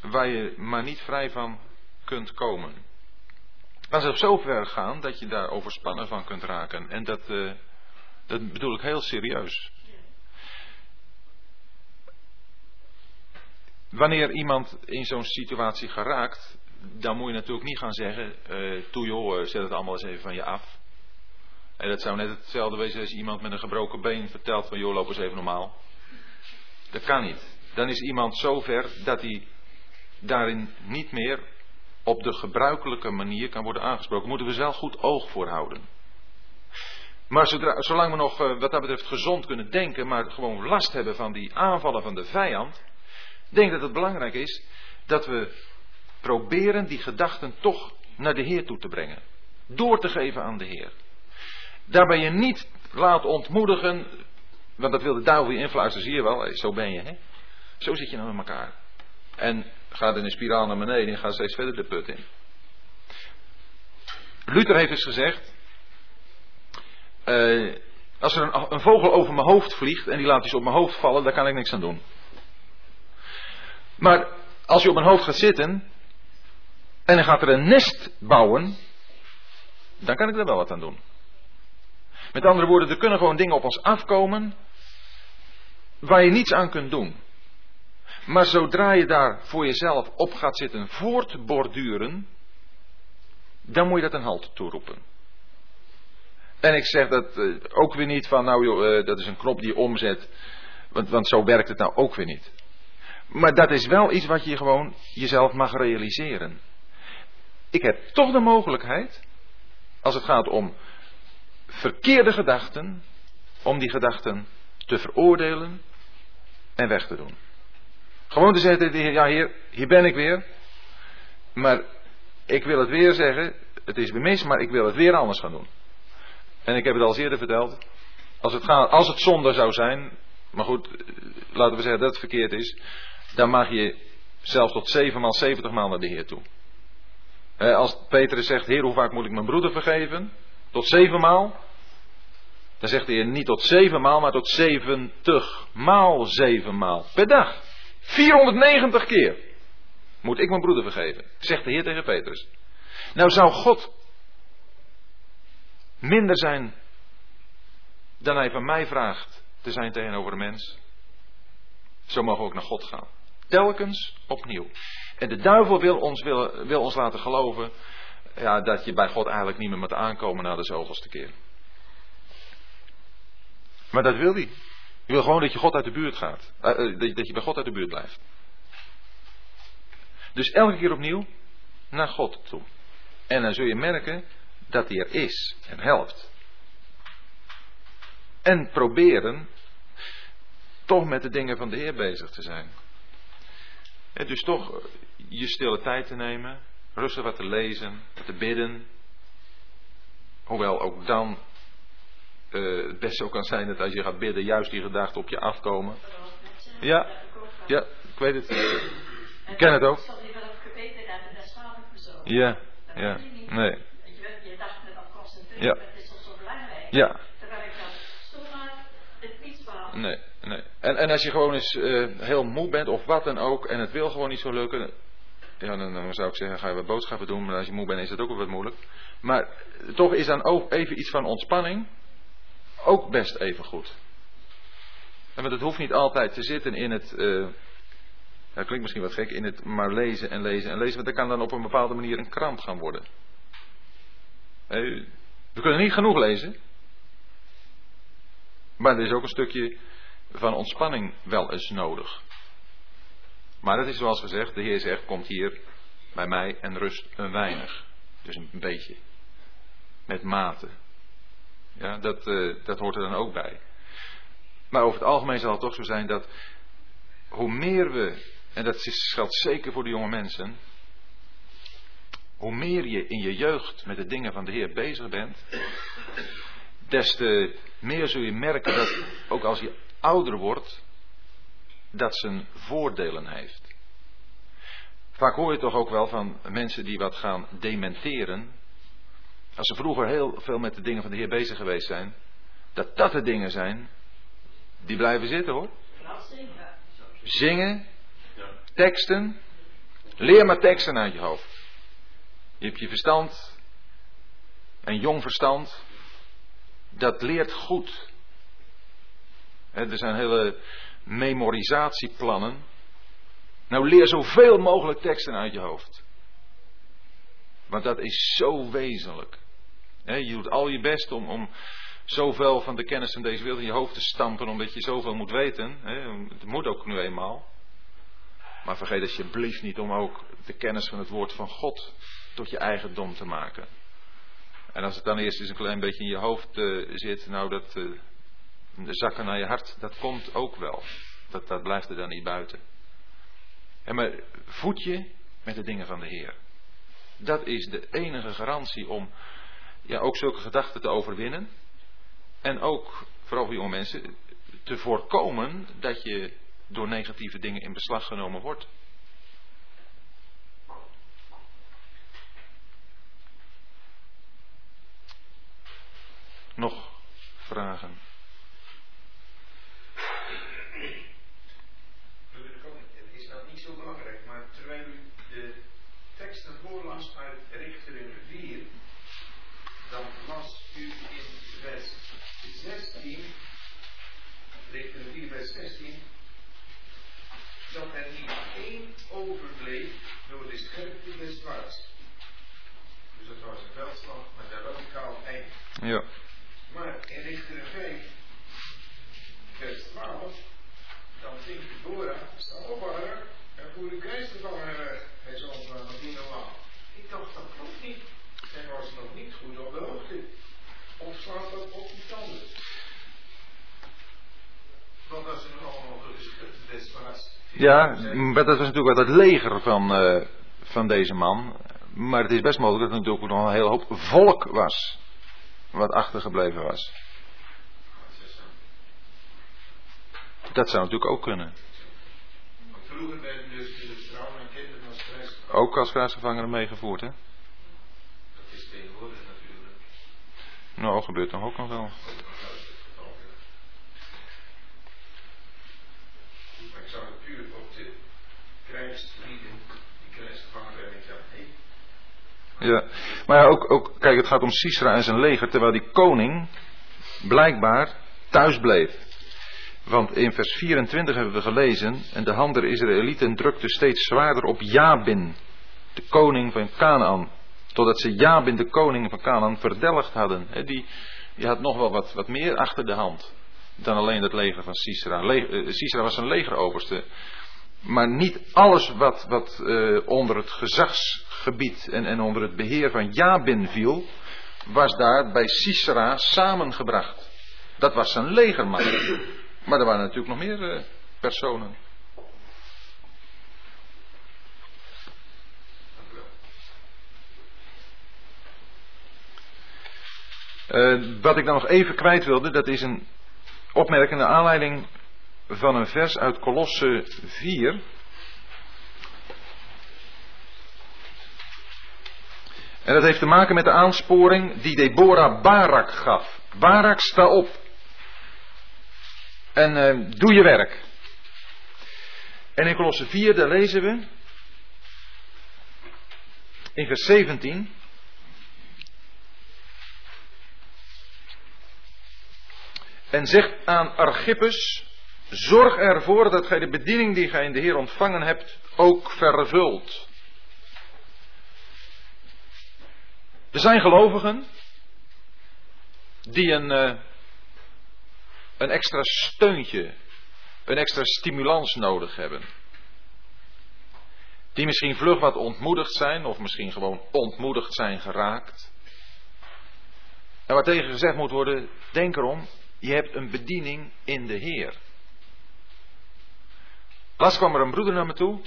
Waar je maar niet vrij van kunt komen kan zelfs zo ver gaan dat je daar overspannen van kunt raken. En dat, uh, dat bedoel ik heel serieus. Wanneer iemand in zo'n situatie geraakt, dan moet je natuurlijk niet gaan zeggen: uh, Toe joh, zet het allemaal eens even van je af. En dat zou net hetzelfde wezen als iemand met een gebroken been vertelt: van joh, loop eens even normaal. Dat kan niet. Dan is iemand zo ver dat hij daarin niet meer op de gebruikelijke manier kan worden aangesproken. Moeten we zelf goed oog voor houden. Maar zolang we nog eh, wat dat betreft gezond kunnen denken, maar gewoon last hebben van die aanvallen van de vijand, denk dat het belangrijk is dat we proberen die gedachten toch naar de Heer toe te brengen. Door te geven aan de Heer. Daarbij je niet laat ontmoedigen, want dat wil de duivel je influisteren, zie je wel, zo ben je, hè? Zo zit je nou met elkaar. En gaat in een spiraal naar beneden en gaat steeds verder de put in. Luther heeft eens gezegd: uh, als er een, een, vogel over mijn hoofd vliegt en die laat iets op mijn hoofd vallen, daar kan ik niks aan doen. Maar als je op mijn hoofd gaat zitten en dan gaat er een nest bouwen, dan kan ik er wel wat aan doen. Met andere woorden, er kunnen gewoon dingen op ons afkomen waar je niets aan kunt doen. Maar zodra je daar voor jezelf op gaat zitten voortborduren, dan moet je dat een halt toeroepen. En ik zeg dat uh, ook weer niet van, nou joh, uh, dat is een knop die je omzet, want, want zo werkt het nou ook weer niet. Maar dat is wel iets wat je gewoon jezelf mag realiseren. Ik heb toch de mogelijkheid, als het gaat om verkeerde gedachten, om die gedachten te veroordelen en weg te doen. Gewoon te zeggen de Heer, ja Heer, hier ben ik weer. Maar ik wil het weer zeggen, het is bemis, maar ik wil het weer anders gaan doen. En ik heb het al eerder verteld. Als het, gaat, als het zonde zou zijn, maar goed, laten we zeggen dat het verkeerd is, dan mag je zelfs tot zevenmaal, zeventig maal naar de Heer toe. Als Petrus zegt, Heer, hoe vaak moet ik mijn broeder vergeven? Tot zevenmaal. Dan zegt de Heer niet tot zevenmaal, maar tot zeventig maal zevenmaal per dag. 490 keer moet ik mijn broeder vergeven, zegt de Heer tegen Petrus. Nou zou God minder zijn dan hij van mij vraagt te zijn tegenover een mens. Zo mogen we ook naar God gaan. Telkens opnieuw. En de duivel wil ons, wil, wil ons laten geloven ja, dat je bij God eigenlijk niet meer moet aankomen na de zoveelste keer. Maar dat wil hij. Je wil gewoon dat je God uit de buurt gaat. Uh, dat je bij God uit de buurt blijft. Dus elke keer opnieuw naar God toe. En dan zul je merken dat hij er is en helpt. En proberen toch met de dingen van de Heer bezig te zijn. Dus toch je stille tijd te nemen, rustig wat te lezen, te bidden. Hoewel ook dan uh, het best zo kan zijn dat als je gaat bidden, juist die gedachten op je afkomen. Ja, ja, ik weet het. Ik ken het ook. Ja, ja, nee. Ja. het is toch zo belangrijk. Ja. Nee, nee. En, en als je gewoon eens uh, heel moe bent of wat dan ook en het wil gewoon niet zo lukken, ja, dan, dan, zou ik zeggen, ga je wat boodschappen doen. Maar als je moe bent, is dat ook wel wat moeilijk. Maar toch is dan ook even iets van ontspanning ook best even goed. En want het hoeft niet altijd te zitten in het. Uh, dat klinkt misschien wat gek, in het maar lezen en lezen en lezen. Want dat kan dan op een bepaalde manier een krant gaan worden. We kunnen niet genoeg lezen. Maar er is ook een stukje van ontspanning wel eens nodig. Maar het is zoals gezegd, de Heer zegt, komt hier bij mij en rust een weinig. Dus een beetje. Met mate. Ja, dat, uh, dat hoort er dan ook bij. Maar over het algemeen zal het toch zo zijn dat hoe meer we, en dat geldt zeker voor de jonge mensen, hoe meer je in je jeugd met de dingen van de Heer bezig bent, des te meer zul je merken dat ook als je ouder wordt, dat zijn voordelen heeft. Vaak hoor je toch ook wel van mensen die wat gaan dementeren. Als ze vroeger heel veel met de dingen van de Heer bezig geweest zijn, dat dat de dingen zijn die blijven zitten hoor. Zingen, teksten, leer maar teksten uit je hoofd. Je hebt je verstand, een jong verstand, dat leert goed. er zijn hele memorisatieplannen. Nou, leer zoveel mogelijk teksten uit je hoofd. Want dat is zo wezenlijk. Je doet al je best om, om zoveel van de kennis van deze wereld in je hoofd te stampen, omdat je zoveel moet weten. Het moet ook nu eenmaal. Maar vergeet alsjeblieft niet om ook de kennis van het woord van God tot je eigendom te maken. En als het dan eerst eens een klein beetje in je hoofd uh, zit, nou dat de zakken naar je hart, dat komt ook wel. Dat, dat blijft er dan niet buiten. En maar voed je met de dingen van de Heer. Dat is de enige garantie om ja, ook zulke gedachten te overwinnen. En ook, vooral voor jonge mensen, te voorkomen dat je door negatieve dingen in beslag genomen wordt. Nog vragen?
Het is nou niet zo belangrijk, maar terwijl u de teksten voorlas uit Richteren 4, dan las u in vers 16, Richteren 4, vers 16, dat er niet één overbleef door de scherpte des dwars. Dus dat was een veldslag met een radicaal eind.
Ja.
Maar in Richter 5, vers 12, dan zingt Deborah, sta op haar en voer de keizer van haar weg. Hij zal van nog niet normaal. Ik dacht, dat klopt niet. Zij was nog niet goed op de hoogte. Of slaat dat op die tanden? Want als ze nog allemaal door de des was.
Ja, maar dat was natuurlijk wel het leger van, uh, van deze man. Maar het is best mogelijk dat er natuurlijk nog een hele hoop volk was wat achtergebleven was. Dat zou natuurlijk ook kunnen.
Vroeger werden dus vrouwen en kinderen als krijgsgevangenen.
Ook als krijgsgevangenen meegevoerd, hè?
Dat is tegenwoordig natuurlijk.
Nou, gebeurt toch ook nog wel.
Maar ik zou het puur op de krijgslieden, die krijgsgevangenen werden, ik dacht, nee.
Ja, maar ja, ook, ook, kijk, het gaat om Sisra en zijn leger, terwijl die koning blijkbaar thuis bleef. Want in vers 24 hebben we gelezen, en de hand der Israëlieten drukte steeds zwaarder op Jabin, de koning van Canaan. Totdat ze Jabin, de koning van Canaan, verdelgd hadden. die, die had nog wel wat, wat meer achter de hand dan alleen het leger van Sisra. Le, uh, Sisra was een legeroverste. Maar niet alles wat, wat uh, onder het gezagsgebied en, en onder het beheer van Jabin viel, was daar bij Sisera samengebracht. Dat was zijn legerman. Maar er waren natuurlijk nog meer uh, personen. Uh, wat ik dan nog even kwijt wilde, dat is een opmerkende aanleiding van een vers uit Kolosse 4. En dat heeft te maken met de aansporing die Deborah Barak gaf. Barak, sta op. En uh, doe je werk. En in Kolosse 4, daar lezen we. In vers 17. En zegt aan Archippus, Zorg ervoor dat gij de bediening die gij in de Heer ontvangen hebt ook vervult. Er zijn gelovigen die een, uh, een extra steuntje, een extra stimulans nodig hebben. Die misschien vlug wat ontmoedigd zijn, of misschien gewoon ontmoedigd zijn geraakt. En wat tegen gezegd moet worden, denk erom, je hebt een bediening in de Heer. Laatst kwam er een broeder naar me toe.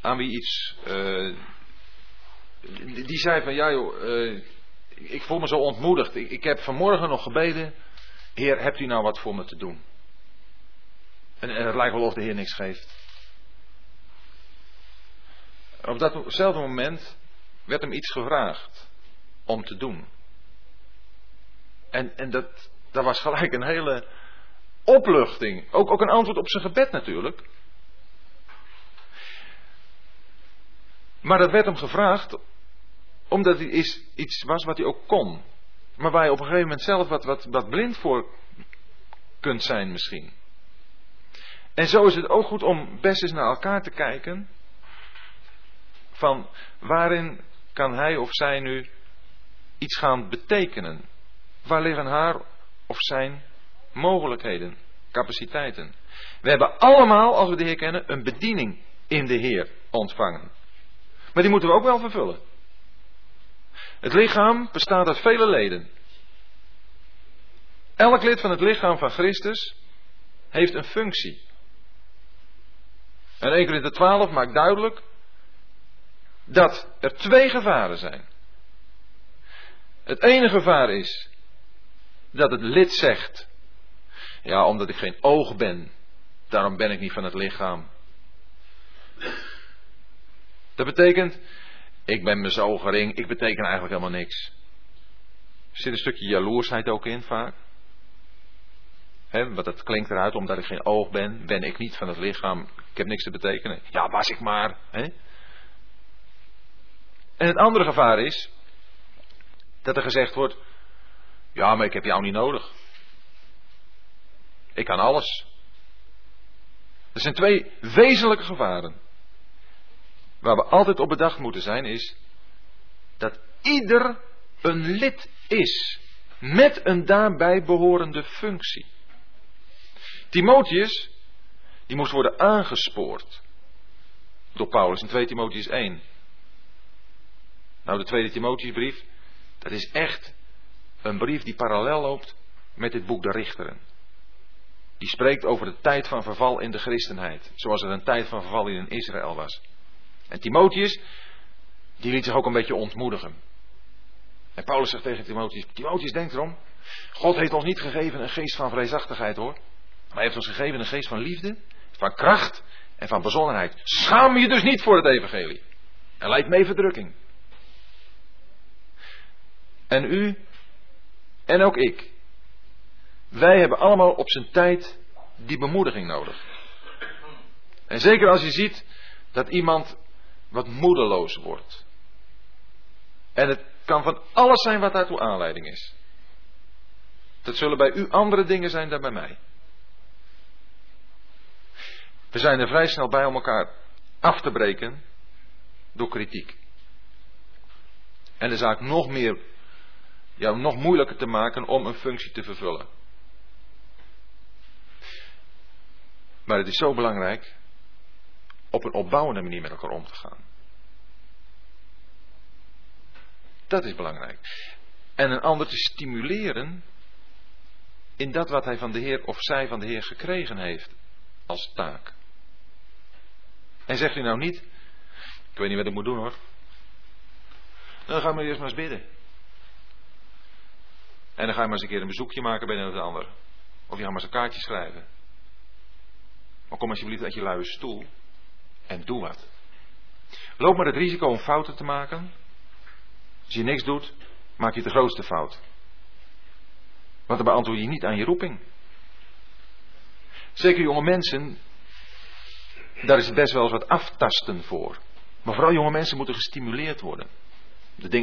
Aan wie iets. Uh, die zei van ja joh, uh, ik voel me zo ontmoedigd. Ik, ik, heb vanmorgen nog gebeden. Heer, hebt u nou wat voor me te doen? En, en het lijkt wel of de Heer niks geeft. Op datzelfde moment werd hem iets gevraagd om te doen. En, en dat, dat was gelijk een hele opluchting. Ook, ook een antwoord op zijn gebed natuurlijk. Maar dat werd hem gevraagd omdat het iets was wat hij ook kon. Maar waar je op een gegeven moment zelf wat, wat, wat blind voor kunt zijn misschien. En zo is het ook goed om best eens naar elkaar te kijken. Van waarin kan hij of zij nu iets gaan betekenen? Waar liggen haar of zijn mogelijkheden, capaciteiten? We hebben allemaal, als we de Heer kennen, een bediening in de Heer ontvangen. Maar die moeten we ook wel vervullen. Het lichaam bestaat uit vele leden. Elk lid van het lichaam van Christus heeft een functie. En 1 Corinthië 12 maakt duidelijk dat er twee gevaren zijn. Het ene gevaar is dat het lid zegt: Ja, omdat ik geen oog ben, daarom ben ik niet van het lichaam. Dat betekent, ik ben me zo gering, ik beteken eigenlijk helemaal niks. Er zit een stukje jaloersheid ook in vaak. He, want dat klinkt eruit, omdat ik geen oog ben, ben ik niet van het lichaam, ik heb niks te betekenen. Ja, was ik maar. En het andere gevaar is dat er gezegd wordt: Ja, maar ik heb jou niet nodig. Ik kan alles. Er zijn twee wezenlijke gevaren. Waar we altijd op bedacht moeten zijn is dat ieder een lid is met een daarbij behorende functie. Timotheus, die moest worden aangespoord door Paulus in 2 Timotheus 1. Nou, de tweede Timotheusbrief, dat is echt een brief die parallel loopt met dit boek de Richteren. Die spreekt over de tijd van verval in de christenheid, zoals er een tijd van verval in Israël was. En Timotheus, die liet zich ook een beetje ontmoedigen. En Paulus zegt tegen Timotheus, Timotheus denk erom, God heeft ons niet gegeven een geest van vreesachtigheid hoor. Maar hij heeft ons gegeven een geest van liefde, van kracht en van bezonnenheid. Schaam je dus niet voor het evangelie. En lijkt mee verdrukking. En u en ook ik. Wij hebben allemaal op zijn tijd die bemoediging nodig. En zeker als je ziet dat iemand wat moedeloos wordt. En het kan van alles zijn wat daartoe aanleiding is. Dat zullen bij u andere dingen zijn dan bij mij. We zijn er vrij snel bij om elkaar af te breken door kritiek. En de zaak nog meer, ja, nog moeilijker te maken om een functie te vervullen. Maar het is zo belangrijk op een opbouwende manier met elkaar om te gaan. Dat is belangrijk. En een ander te stimuleren in dat wat hij van de Heer of zij van de Heer gekregen heeft als taak. En zegt u nou niet, ik weet niet wat ik moet doen hoor. Dan ga maar eerst maar eens bidden. En dan ga je maar eens een keer een bezoekje maken bij een of de ander. Of je gaat maar eens een kaartje schrijven. Maar kom alsjeblieft uit je luie stoel en doe wat. Loop maar het risico om fouten te maken. Als je niks doet, maak je de grootste fout. Want dan beantwoord je niet aan je roeping. Zeker jonge mensen, daar is best wel eens wat aftasten voor. Maar vooral jonge mensen moeten gestimuleerd worden. De dingen